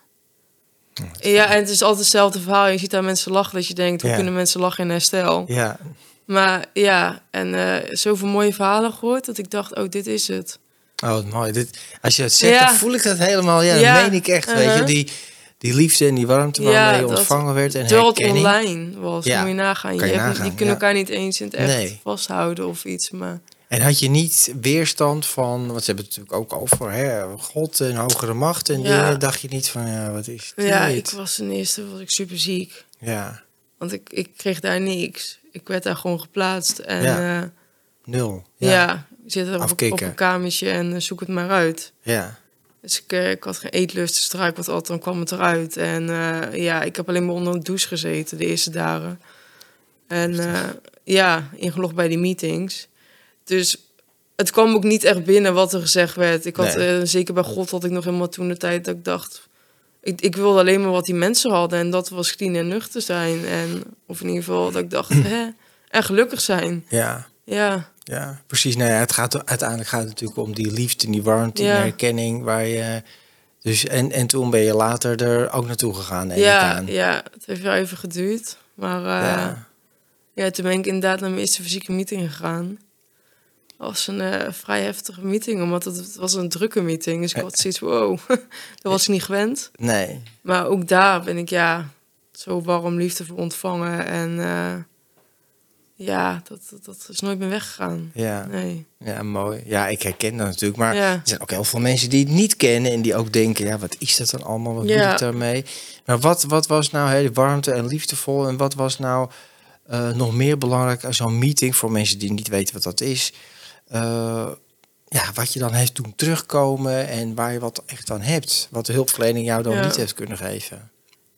Ja, en het is altijd hetzelfde verhaal. Je ziet daar mensen lachen dat je denkt, hoe Ja. kunnen mensen lachen in herstel? Ja. Maar ja, en eh, zoveel mooie verhalen gehoord dat ik dacht, oh, dit is het. Oh, mooi. Dit, als je het zegt, Ja. dan voel ik dat helemaal. Ja, Ja. dat meen ik echt. Weet je, Uh-huh. die, die liefde en die warmte Ja, waarmee je ontvangen werd. En Terwijl het online was, Ja, moet je nagaan. je je, nagaan, kunt ja. elkaar niet eens in het echt Nee. vasthouden of iets. Maar En had je niet weerstand van, want ze hebben het natuurlijk ook over hè, God en hogere macht en Ja. Dacht je niet van, ja, wat is dit? ja, ik was ten eerste was ik super ziek. Ja, Want ik, ik kreeg daar niks. Ik werd daar gewoon geplaatst. En Ja. ja, nul. ja. Ja, zit er op, op een kamertje en eh, zoek het maar uit. ja. Dus ik, eh, ik had geen eetlust, dus ik wat at, dan kwam het eruit. En eh, ja, ik heb alleen maar onder een douche gezeten de eerste dagen. En eh, ja, ingelogd bij die meetings. Dus het kwam ook niet echt binnen wat er gezegd werd. Ik had, Nee. zeker bij God had ik nog helemaal toen de tijd dat ik dacht... Ik, ik wilde alleen maar wat die mensen hadden. En dat was clean en nuchter zijn. En, of in ieder geval dat ik dacht, hè, en gelukkig zijn. ja. Ja, Ja, precies. Nou ja, het gaat, uiteindelijk gaat het natuurlijk om die liefde, die warmte, die Ja. herkenning. Waar je, dus, en, en toen ben je later er ook naartoe gegaan. ja, aan. ja, het heeft wel even geduurd. Maar eh, Ja. Ja, toen ben ik inderdaad naar mijn eerste fysieke meeting gegaan. Dat was een eh, vrij heftige meeting, omdat het, het was een drukke meeting. Dus ik had zoiets van, wow, dat was ik niet gewend. Nee. Maar ook daar ben ik ja, zo warm liefde voor ontvangen. En eh, ja, dat, dat, dat is nooit meer weggegaan. Ja. Nee. ja, mooi. Ja, ik herken dat natuurlijk. Maar Ja. er zijn ook heel veel mensen die het niet kennen en die ook denken, ja, wat is dat dan allemaal? Wat Ja. moet ik daarmee? Maar wat, wat was nou heel warmte en liefdevol en wat was nou eh, nog meer belangrijk aan zo'n meeting voor mensen die niet weten wat dat is? Eh, ja, wat je dan heeft doen terugkomen en waar je wat echt aan hebt. Wat de hulpverlening jou dan Ja. niet heeft kunnen geven.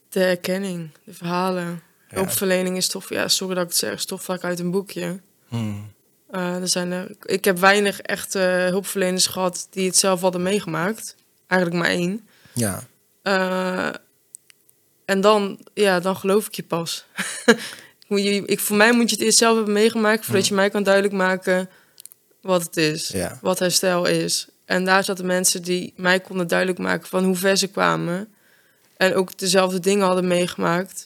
De erkenning, de verhalen. Hulpverlening is toch, ja, sorry dat ik het zeg, is toch vaak uit een boekje. Hmm. Eh, er zijn er, ik heb weinig echte hulpverleners gehad die het zelf hadden meegemaakt. Eigenlijk maar één. Ja, Eh, en dan, ja, dan geloof ik je pas. Je, ik, voor mij moet je het eerst zelf hebben meegemaakt... voordat je mij kan duidelijk maken wat het is. Ja. Wat herstel is. En daar zaten mensen die mij konden duidelijk maken... van hoe ver ze kwamen. En ook dezelfde dingen hadden meegemaakt.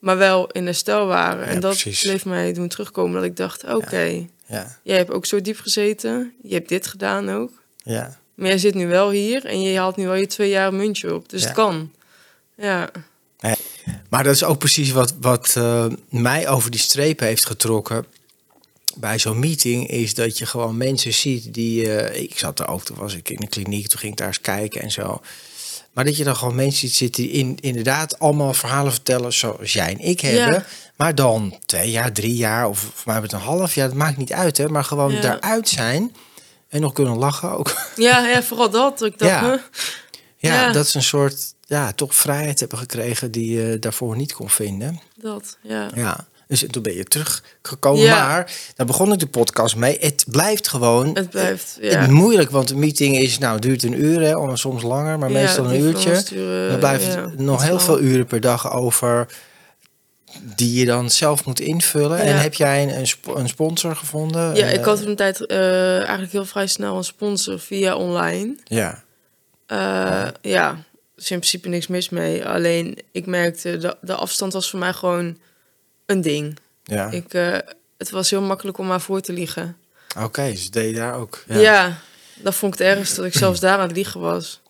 Maar wel in herstel waren. Ja, en dat precies. bleef mij doen terugkomen. Dat ik dacht, oké, ja, jij hebt ook zo diep gezeten. Je hebt dit gedaan ook. ja. Maar jij zit nu wel hier en je haalt nu al je twee jaar muntje op. Dus het kan. Ja, Maar dat is ook precies wat, wat eh, mij over die streep heeft getrokken. Bij zo'n meeting is dat je gewoon mensen ziet die. eh, ik zat er ook, toen was ik in de kliniek, toen ging ik daar eens kijken en zo. Maar dat je dan gewoon mensen ziet zitten die in, inderdaad allemaal verhalen vertellen zoals jij en ik hebben. Ja. Maar dan twee jaar, drie jaar of voor mij het een half jaar, dat maakt niet uit hè. Maar gewoon Ja. daaruit zijn en nog kunnen lachen ook. ja, ja vooral dat. Ik dacht? Ja, Ja. dat is een soort, ja, toch vrijheid hebben gekregen die je daarvoor niet kon vinden. dat, ja. Ja, dus toen ben je teruggekomen. Ja. Maar daar begon ik de podcast mee. Het blijft gewoon Het blijft, ja. moeilijk, want de meeting is, nou, het duurt een uur, hè, of soms langer, maar Ja, meestal een uurtje. versturen, Dan blijft nog heel veel uren per dag over die je dan zelf moet invullen. En heb jij een, een, sp- een sponsor gevonden? Ja, ik had een tijd eh, eigenlijk heel vrij snel een sponsor via online. Ja, Eh, ja, er is in principe niks mis mee. Alleen ik merkte, de, de afstand was voor mij gewoon een ding. ja. Ik, eh, het was heel makkelijk om maar voor te liegen. Oké, dus deed je daar ook. Ja. dat vond ik het ergste, dat ik zelfs daar aan het liegen was.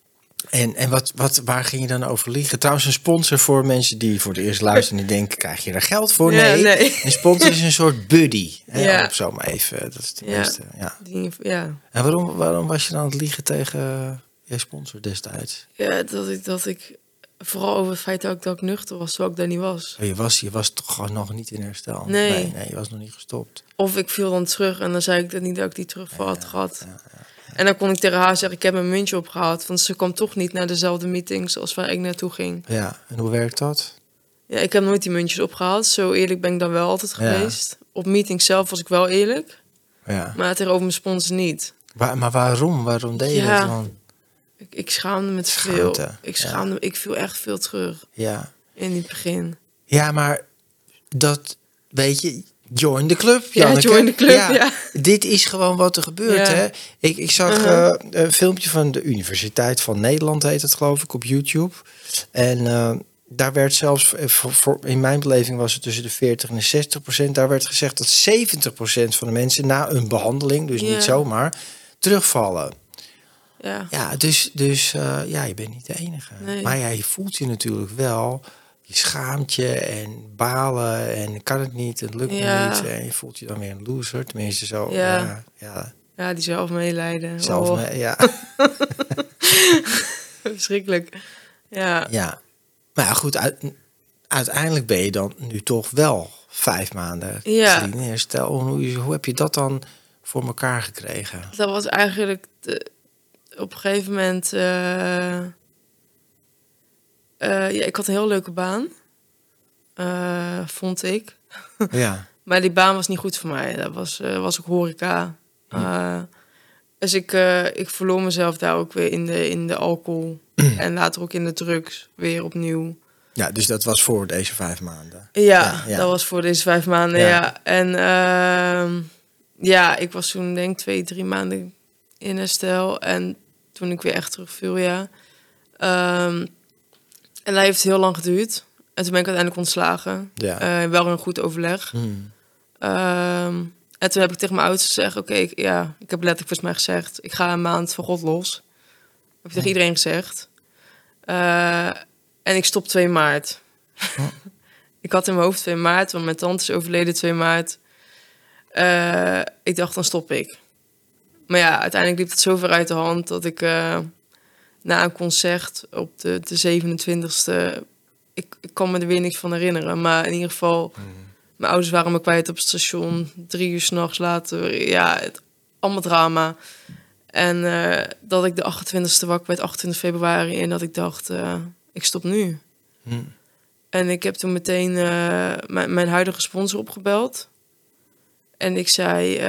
En, en wat, wat, waar ging je dan over liegen? Trouwens, een sponsor voor mensen die voor het eerst luisteren... en die denken, krijg je er geld voor? Ja, Nee, nee. een sponsor is een soort buddy. Hè? Ja. Op zo maar even, dat is het Ja. beste. Ja. Ja. En waarom, waarom was je dan aan het liegen tegen eh, je sponsor destijds? Ja, dat ik, dat ik vooral over het feit dat ik, dat ik nuchter was, terwijl ik daar niet was. Oh, je, was, je was toch gewoon nog niet in herstel? Nee. nee. nee, je was nog niet gestopt. Of ik viel dan terug en dan zei ik dat niet dat ik die terugval had gehad. En dan kon ik tegen haar zeggen, ik heb mijn muntje opgehaald. Want ze kwam toch niet naar dezelfde meetings als waar ik naartoe ging. Ja, en hoe werkt dat? Ja, ik heb nooit die muntjes opgehaald. Zo eerlijk ben ik dan wel altijd geweest. Op meetings zelf was ik wel eerlijk. Ja. Maar tegenover mijn sponsor niet. Waar, maar waarom? Waarom deed je dat dan? Ik, ik schaamde me te veel. Ik ja. schaamde me, ik viel echt veel terug Ja. in het begin. Ja, maar dat, weet je, join the club. Ja, join the club, ja. Dit is gewoon wat er gebeurt, Ja. hè. Ik, ik zag Uh-huh. eh, een filmpje van de Universiteit van Nederland, heet het geloof ik, op YouTube. En eh, daar werd zelfs, eh, in mijn beleving was het tussen de 40 en de 60 procent. Daar werd gezegd dat 70 procent van de mensen na een behandeling, dus Ja. niet zomaar, terugvallen. Ja. Ja, dus, dus eh, ja, je bent niet de enige. Nee. Maar ja, je voelt je natuurlijk wel. Je schaamt je en balen en kan het niet, het lukt Ja. niet. En je voelt je dan weer een loser, tenminste zo. Ja. Ja, ja, Ja, die zelf meelijden. zelf, Oh, ja, verschrikkelijk. Ja. ja. Maar ja, goed, uit- uiteindelijk ben je dan nu toch wel vijf maanden Ja. in herstel. Hoe, hoe heb je dat dan voor elkaar gekregen? Dat was eigenlijk de- op een gegeven moment. eh, eh, ja, ik had een heel leuke baan, eh, vond ik. Ja, Maar die baan was niet goed voor mij. Dat was, was ook horeca. Eh, dus ik, ik verloor mezelf daar ook weer in de, in de alcohol. en later ook in de drugs weer opnieuw. ja, dus dat was voor deze vijf maanden. Ja, Ja, ja. dat was voor deze vijf maanden, Ja. ja. En ehm, ja, ik was toen denk ik twee, drie maanden in herstel. En toen ik weer echt terugviel, ja. Ehm, en dat heeft heel lang geduurd. En toen ben ik uiteindelijk ontslagen. Ja. Eh, wel een goed overleg. Hmm. Ehm, en toen heb ik tegen mijn ouders gezegd... oké, ik- ja, ik heb letterlijk volgens mij gezegd... ik ga een maand van God los. heb ik tegen iedereen gezegd. Eh, en ik stop 2 maart. ik had in mijn hoofd 2 maart, want mijn tante is overleden 2 maart. Eh, ik dacht, dan stop ik. Maar ja, uiteindelijk liep het zo ver uit de hand dat ik eh, na een concert op de, de 27e... Ik, ik kan me er weer niks van herinneren, maar in ieder geval... Mijn ouders waren me kwijt op het station. Drie uur s'nachts later. Ja, het, allemaal drama. En eh, dat ik de 28e wakker werd, 28 februari. En dat ik dacht, eh, ik stop nu. Hm. En ik heb toen meteen mijn, mijn huidige sponsor opgebeld. En ik zei,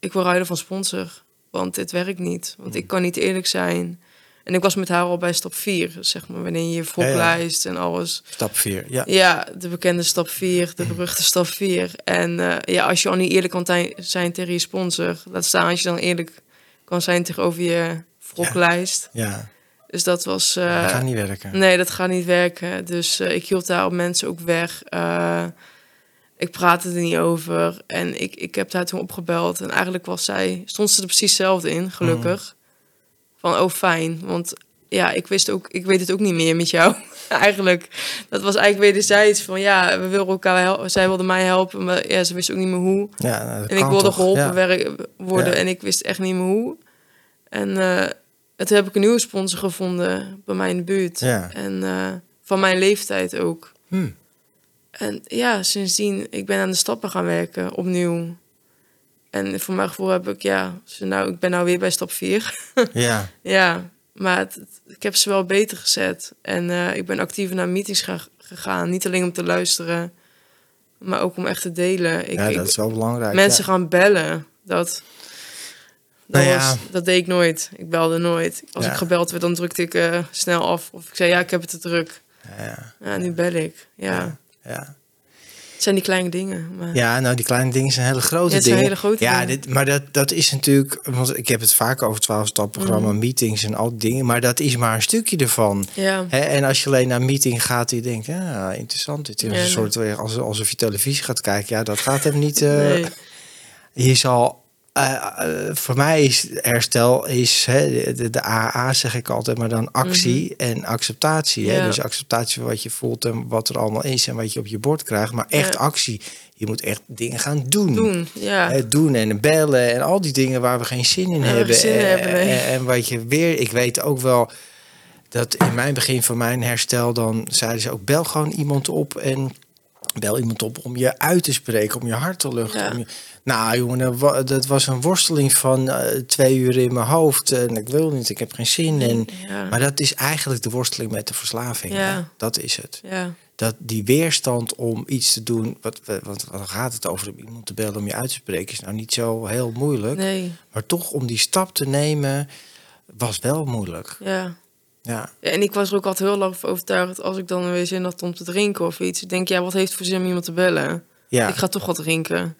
ik wil ruilen van sponsor. Want dit werkt niet. Want ik kan niet eerlijk zijn. En ik was met haar al bij stap 4. Zeg maar, wanneer je je volklijst en alles. Stap 4, ja. Ja, de bekende stap 4, de beruchte stap 4. En eh, ja, als je al niet eerlijk kan zijn tegen je sponsor, laat staan als je dan eerlijk kan zijn tegenover je wroklijst. Ja, Dus dat was. dat eh, gaat niet werken. Nee, dat gaat niet werken. Dus eh, ik hield daar op mensen ook weg. Eh, ik praatte er niet over. En ik, ik heb haar toen opgebeld. En eigenlijk was zij, stond ze er precies hetzelfde in, gelukkig. Van, oh fijn. Want ja, ik wist ook, ik weet het ook niet meer met jou. eigenlijk, dat was eigenlijk wederzijds van, ja, we willen elkaar helpen. Zij wilde mij helpen, maar ja, ze wist ook niet meer hoe. Ja, nou, En ik wilde toch? geholpen Ja. worden Ja. en ik wist echt niet meer hoe. En eh, en toen heb ik een nieuwe sponsor gevonden bij mij in de buurt. Ja. En eh, van mijn leeftijd ook. Hm. En ja, sindsdien, ik ben aan de stappen gaan werken, opnieuw. En voor mijn gevoel heb ik, ja, ze nou, ik ben nou weer bij stap 4. Ja, ja, maar het, het- ik heb ze wel beter gezet. En eh, ik ben actiever naar meetings ga- gegaan. Niet alleen om te luisteren, maar ook om echt te delen. Ik, ja dat is wel belangrijk. mensen ja. gaan bellen. Dat, dat, Nou ja. was, dat deed ik nooit. Ik belde nooit. Als Ja. ik gebeld werd, dan drukte ik eh, snel af. Of ik zei, ja, ik heb het te druk. Ja, Ja, nu bel ik. Ja, ja, het zijn die kleine dingen. Maar... Ja, nou, die kleine dingen zijn hele grote Ja, het zijn dingen. hele grote ja, dingen. Dit, maar dat, dat is natuurlijk... Want ik heb het vaak over 12-stap-programma, Mhm. meetings en al die dingen. Maar dat is maar een stukje ervan. Ja, en als je alleen naar een meeting gaat, die denkt, ja, interessant. Dit is Ja, een soort, als, alsof je televisie gaat kijken. Ja, dat gaat hem niet. eh, nee. Je zal, eh, eh, voor mij is herstel, is hè, de, de AA zeg ik altijd, maar dan actie en acceptatie. Mhm. Dus acceptatie van wat je voelt en wat er allemaal is en wat je op je bord krijgt. Maar echt Ja. actie. Je moet echt dingen gaan doen. Doen, ja. Hè, doen en bellen en al die dingen waar we geen zin in hebben. zin en, hebben, nee. en, en wat je weer, ik weet ook wel dat in mijn begin van mijn herstel, dan zeiden ze ook: bel gewoon iemand op en bel iemand op om je uit te spreken, om je hart te luchten. Ja. om je- nou, jongen, dat wa- dat was een worsteling van eh, twee uur in mijn hoofd. En ik wil niet, ik heb geen zin. En, Ja. maar dat is eigenlijk de worsteling met de verslaving. Ja. Dat is het. ja. Dat die weerstand om iets te doen, wat, wat, gaat het over om iemand te bellen om je uit te spreken, is nou niet zo heel moeilijk. Nee, Maar toch om die stap te nemen, was wel moeilijk. ja. Ja, En ik was er ook altijd heel lang van overtuigd... als ik dan weer zin had om te drinken of iets... ik denk, ja, wat heeft voor zin om iemand te bellen? ja. Ik ga toch wat drinken.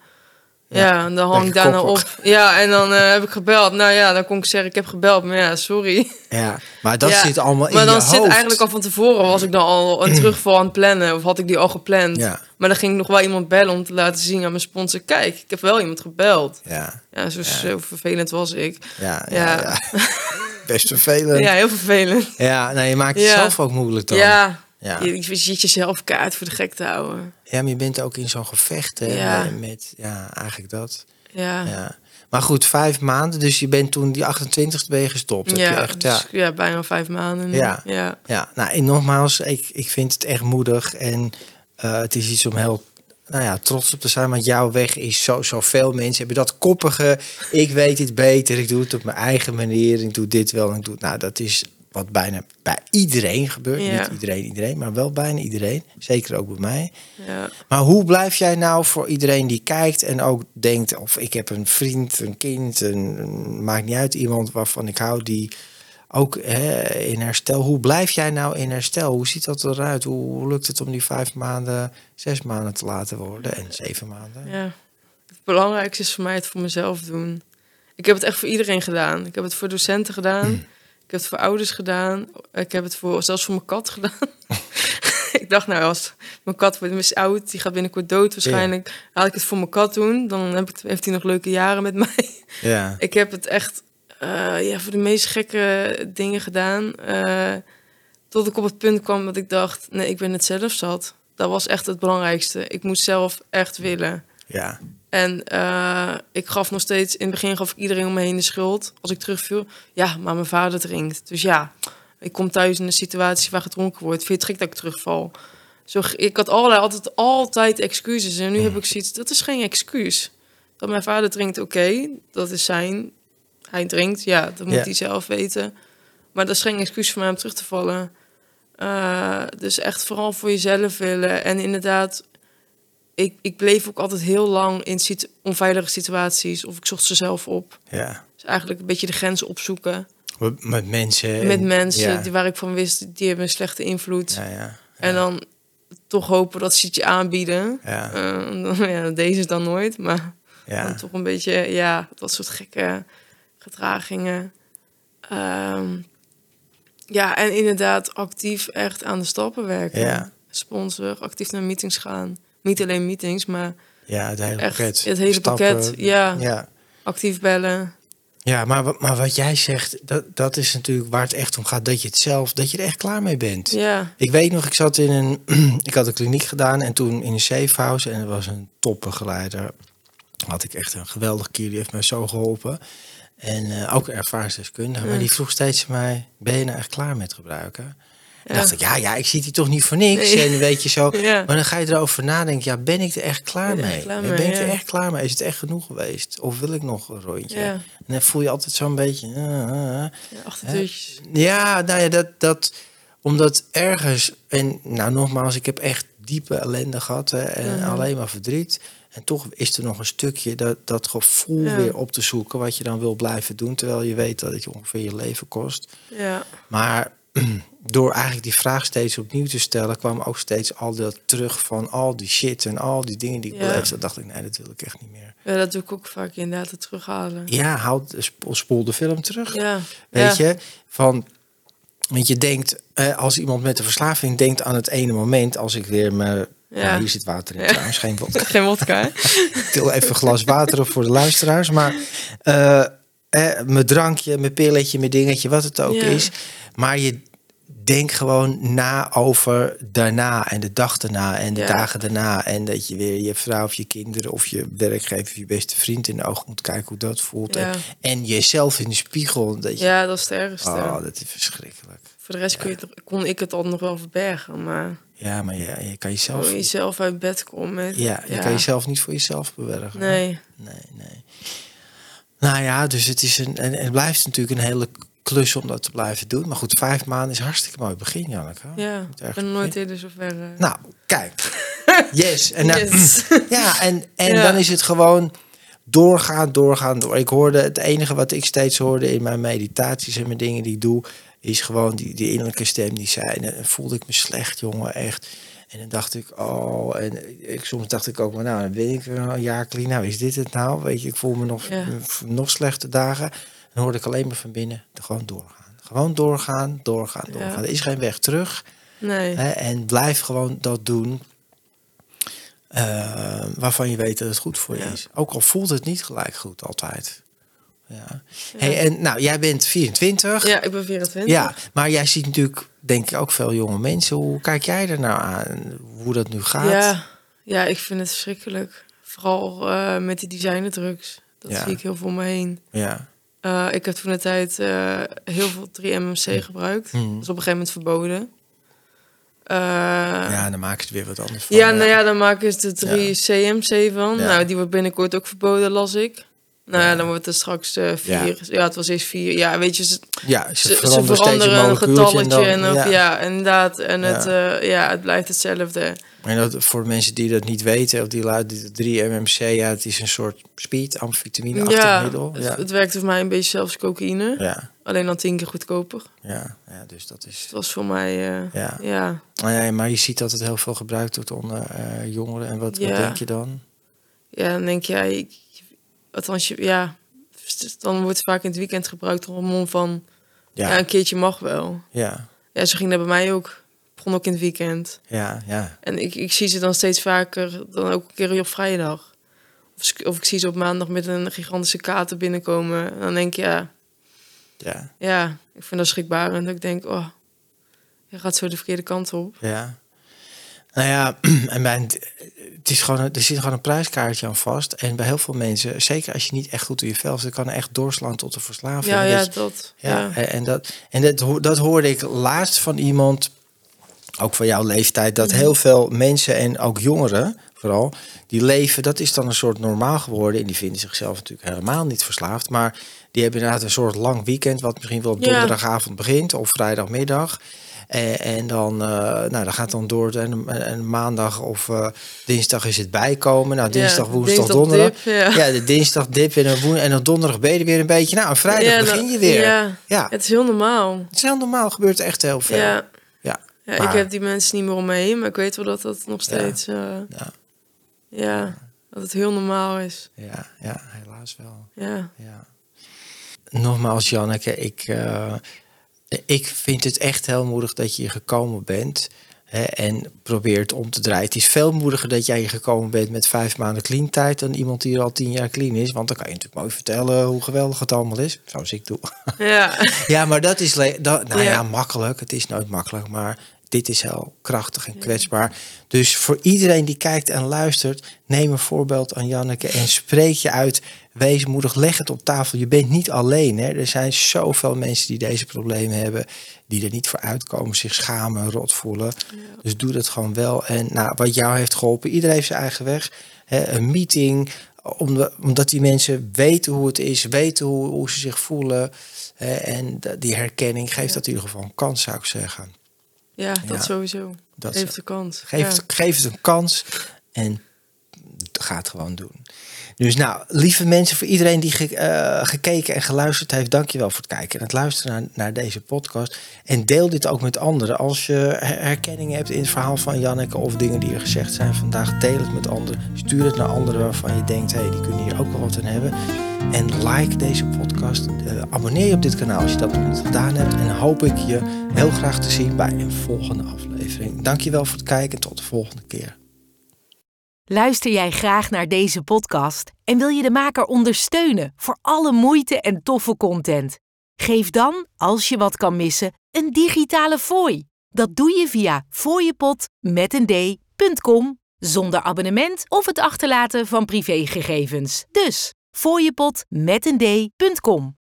Ja, Ja, en dan hang ik daarna op. Ja, en dan eh, heb ik gebeld. Nou ja, dan kon ik zeggen, ik heb gebeld. Maar ja, sorry. ja. maar dat Ja, zit allemaal in Maar dan je zit hoofd. eigenlijk al van tevoren... was ik dan al een terugval aan het plannen. Of had ik die al gepland. Ja, Maar dan ging ik nog wel iemand bellen om te laten zien aan mijn sponsor... kijk, ik heb wel iemand gebeld. ja, Ja, zo, zo vervelend was ik. ja, ja. Ja. ja. Best vervelend. Ja, Ja, heel vervelend. nou, je maakt het Ja. zelf ook moeilijk dan. Ja, Ja. Je, je zit jezelf kaart voor de gek te houden. Ja, maar je bent ook in zo'n gevecht hè, Ja. met, ja, eigenlijk dat. Ja, ja, Ja. Maar goed, vijf maanden, dus je bent toen die 28 ben je gestopt. Heb je echt, ja. dus, ja, bijna vijf maanden nu. Ja. ja. Ja, nou en nogmaals, ik, ik vind het echt moedig en eh, het is iets om heel nou ja, trots op te zijn, want jouw weg is zo, zoveel mensen hebben dat koppige, ik weet het beter, ik doe het op mijn eigen manier, ik doe dit wel en ik doe nou dat is wat bijna bij iedereen gebeurt, Ja. niet iedereen iedereen, maar wel bijna iedereen, zeker ook bij mij. ja. Maar hoe blijf jij nou voor iedereen die kijkt en ook denkt, of ik heb een vriend, een kind, een, maakt niet uit, iemand waarvan ik hou die ook hè, in herstel. Hoe blijf jij nou in herstel? Hoe ziet dat eruit? Hoe, lukt het om die vijf maanden, zes maanden te laten worden en zeven maanden? Ja. Het belangrijkste is voor mij het voor mezelf doen. Ik heb het echt voor iedereen gedaan. Ik heb het voor docenten gedaan. Hmm. Ik heb het voor ouders gedaan. Ik heb het voor, zelfs voor mijn kat gedaan. ik dacht, nou, als mijn kat wordt mis oud, die gaat binnenkort dood waarschijnlijk. Laat ik het voor mijn kat doen. Dan heb ik, heeft hij nog leuke jaren met mij. Ja, Ik heb het echt eh, ja, voor de meest gekke dingen gedaan. eh, tot ik op het punt kwam dat ik dacht, nee, ik ben het zelf zat. Dat was echt het belangrijkste. Ik moest zelf echt willen. ja, En eh, ik gaf nog steeds, in het begin gaf ik iedereen om me heen de schuld. Als ik terugviel, ja, maar mijn vader drinkt. Dus ja, ik kom thuis in een situatie waar gedronken wordt. Vind je het gek dat ik terugval? Zo, ik had allerlei, altijd, altijd excuses. En nu heb ik zoiets, dat is geen excuus. Dat mijn vader drinkt, oké, dat is zijn. Hij drinkt, ja, dat moet hij zelf weten. Maar dat is geen excuus voor mij om terug te vallen. Eh, dus echt vooral voor jezelf willen. En inderdaad, ik, ik bleef ook altijd heel lang in situ- onveilige situaties. Of ik zocht ze zelf op. Ja. Dus eigenlijk een beetje de grenzen opzoeken. Met- mensen. Met en- mensen Ja. die, waar ik van wist, die hebben een slechte invloed. Ja, ja. En dan toch hopen dat ze het je aanbieden. Ja. Eh, dan- ja, deze dan nooit, maar dan toch een beetje, ja, dat soort gekke gedragingen. Ehm, ja, en inderdaad actief echt aan de stappen werken. Ja. Sponsor, actief naar meetings gaan. Niet alleen meetings, maar ja, het hele echt pakket. het hele Stappen. pakket. Ja, Ja. actief bellen. Ja, maar, maar wat jij zegt, dat, dat is natuurlijk waar het echt om gaat. Dat je het zelf, dat je er echt klaar mee bent. Ja, Ik weet nog, ik zat in een, ik had een kliniek gedaan en toen in een safe house en er was een topbegeleider. Had ik echt een geweldig keer, die heeft mij zo geholpen. En eh, ook ervaringsdeskundige. Maar die vroeg steeds mij, ben je nou echt klaar met gebruiken? En Ja. dacht ik, ja, ja, ik zit hier toch niet voor niks. Nee. En weet je zo. Maar dan ga je erover nadenken, ja, ben ik er echt klaar Ben mee? klaar ben mee, ik er echt klaar mee? Is het echt genoeg geweest? Of wil ik nog een rondje? En dan voel je altijd zo'n beetje... ah, ah, ah. ja nou ja, dat, dat, omdat ergens, en nou nogmaals, ik heb echt diepe ellende gehad hè, en alleen maar verdriet. En toch is er nog een stukje dat, dat gevoel Ja. weer op te zoeken wat je dan wil blijven doen, terwijl je weet dat het je ongeveer je leven kost. Ja, Maar door eigenlijk die vraag steeds opnieuw te stellen, kwam ook steeds al dat terug van al die shit en al die dingen die ik Ja. had. dacht ik, nee, dat wil ik echt niet meer. ja, dat doe ik ook vaak inderdaad, het terughalen. Ja, houd, sp- spoel de film terug. Ja, Weet ja. je, van. Want je denkt, eh, als iemand met een verslaving denkt aan het ene moment, als ik weer me. Ja. Hier zit water in Ja. trouwens, geen vodka. Geen wodka, til even een glas water op voor de luisteraars. Maar eh, eh, mijn drankje, mijn pilletje, mijn dingetje, wat het ook Ja. is. Maar je denkt gewoon na over daarna en de dag daarna en de Ja. dagen daarna. En dat je weer je vrouw of je kinderen of je werkgever of je beste vriend in de ogen moet kijken hoe dat voelt. Ja. En, en jezelf in de spiegel. Dat je, Ja, dat is het ergste. Oh, dat is verschrikkelijk. Voor de rest je, kon ik het al nog wel verbergen, maar Ja, maar je, je kan jezelf. voor jezelf uit bed komen. Ja, je kan jezelf niet voor jezelf bewerken. Nee, Nee, nee. Nou ja, dus het is een. En het blijft natuurlijk een hele klus om dat te blijven doen. Maar goed, vijf maanden is hartstikke mooi begin, Janneke. ja, ik ben nooit eerder zover. eh. Nou, kijk. Yes. En, nou- Yes. ja, en, en Ja. dan is het gewoon doorgaan, doorgaan, door. Ik hoorde het enige wat ik steeds hoorde in mijn meditaties en mijn dingen die ik doe, is gewoon die, die innerlijke stem die zei. En dan voelde ik me slecht, jongen, echt. En dan dacht ik, oh, en ik, soms dacht ik ook, maar nou, dan ben ik een jaar clean. Nou, is dit het nou? Weet je, ik voel me nog, Ja. nog slechte dagen. Dan hoorde ik alleen maar van binnen, gewoon doorgaan. Gewoon doorgaan, doorgaan, Ja. doorgaan. Er is geen weg terug. Nee, Hè, en blijf gewoon dat doen eh, waarvan je weet dat het goed voor je Ja. is. Ook al voelt het niet gelijk goed altijd. Ja. Hey, en nou, jij bent 24. ja, ik ben 24. Ja, maar jij ziet natuurlijk, denk ik, ook veel jonge mensen. Hoe kijk jij er nou aan? Hoe dat nu gaat? ja, ja, ik vind het verschrikkelijk. Vooral eh, met die designerdrugs. Dat Ja. zie ik heel veel om me heen. Ja. Eh, ik heb toen de tijd eh, heel veel 3-MMC gebruikt. Mhm. Dat is op een gegeven moment verboden. Ja, dan maken ze er weer wat anders van. Ja, nou ja, dan maken ze de 3 Ja. CMC van. Ja. Nou, die wordt binnenkort ook verboden, las ik. Nou ja, dan wordt het straks eh vier. Ja. het was eerst vier. Ja, weet je, ze, Ja, ze, ze, ze veranderen, een getalletje. en En, dan, ja. inderdaad. En Het, Ja. eh, ja, het blijft hetzelfde. En dat, voor mensen die dat niet weten, of die luiden 3-MMC, ja, het is een soort speed, amfetamine-achtig Ja, middel. het, Ja. het werkte voor mij een beetje zelfs cocaïne. Ja, Alleen dan tien keer goedkoper. ja, ja, dus dat is... Het was voor mij, eh, Ja. ja. Nou ja, maar je ziet dat het heel veel gebruikt wordt onder jongeren. En wat, wat Ja. denk je dan? Ja, dan denk jij, ik, althans, je, ja, dan wordt het vaak in het weekend gebruikt om een van, ja. Ja, een keertje mag wel. ja, Ja, zo ging dat bij mij ook. Begon ook in het weekend. ja, ja. En ik, ik zie ze dan steeds vaker, dan ook een keer op vrijdag. Of, of ik zie ze op maandag met een gigantische kater binnenkomen. En dan denk ik, ja, ja, ja, ik vind dat schrikbarend. Ik denk, oh, je gaat zo de verkeerde kant op. ja. Nou ja, en mijn, het is gewoon, er zit gewoon een prijskaartje aan vast. En bij heel veel mensen, zeker als je niet echt goed in je vel zit, kan echt doorslaan tot de verslaving. Ja, ja, Dus- dat. ja, Ja. en- dat, en dat, dat hoorde ik laatst van iemand, ook van jouw leeftijd, dat heel veel mensen en ook jongeren vooral, die leven, dat is dan een soort normaal geworden. En die vinden zichzelf natuurlijk helemaal niet verslaafd. Maar die hebben inderdaad een soort lang weekend, wat misschien wel op donderdagavond begint of vrijdagmiddag. En, en dan, eh, nou, dat gaat dan door en, en maandag of eh, dinsdag is het bijkomen. Nou, dinsdag, Ja, woensdag, dinsdag donderdag. dip, ja. ja, de dinsdag dip en dan, woen- en dan donderdag ben je er weer een beetje. Nou, en vrijdag begin je weer. Ja, het is heel normaal. Het is heel normaal, gebeurt echt heel veel. Ja. Ja. Maar- ik heb die mensen niet meer om me heen, maar ik weet wel dat dat nog steeds, eh, Ja. ja, dat het heel normaal is. Ja, ja, helaas wel. Ja, Ja. Nogmaals, Janneke, ik, eh, ik vind het echt heel moedig dat je hier gekomen bent. Hè, en probeert om te draaien. Het is veel moediger dat jij hier gekomen bent met vijf maanden clean tijd dan iemand die er al tien jaar clean is. Want dan kan je natuurlijk mooi vertellen hoe geweldig het allemaal is. Zoals ik doe. ja, Ja, maar dat is dat, nou ja. Ja. makkelijk. Het is nooit makkelijk, maar dit is heel krachtig en kwetsbaar. Dus voor iedereen die kijkt en luistert, neem een voorbeeld aan Janneke en spreek je uit. Wees moedig, leg het op tafel. Je bent niet alleen. Hè. Er zijn zoveel mensen die deze problemen hebben, die er niet voor uitkomen, zich schamen, rot voelen. Dus doe dat gewoon wel. En nou, wat jou heeft geholpen, iedereen heeft zijn eigen weg. Hè. Een meeting, omdat, die mensen weten hoe het is, weten hoe, hoe ze zich voelen. Hè, en die herkenning geeft dat in ieder geval een kans, zou ik zeggen. Ja, dat Ja. sowieso. Dat Geef de kans. Geef, ja. het, geef het een kans en ga het gewoon doen. Dus nou, lieve mensen, voor iedereen die ge- eh, gekeken en geluisterd heeft, dankjewel voor het kijken en het luisteren naar, naar deze podcast. En deel dit ook met anderen. Als je her- herkenning hebt in het verhaal van Janneke of dingen die er gezegd zijn vandaag, deel het met anderen. Stuur het naar anderen waarvan je denkt, hé, hey, die kunnen hier ook wel wat aan hebben. En like deze podcast. Eh, abonneer je op dit kanaal als je dat nog niet gedaan hebt. En hoop ik je heel graag te zien bij een volgende aflevering. Dankjewel voor het kijken en tot de volgende keer. Luister jij graag naar deze podcast en wil je de maker ondersteunen voor alle moeite en toffe content? Geef dan, als je wat kan missen, een digitale fooi. Dat doe je via een d.com zonder abonnement of het achterlaten van privégegevens. Dus fooiepot met een d.com.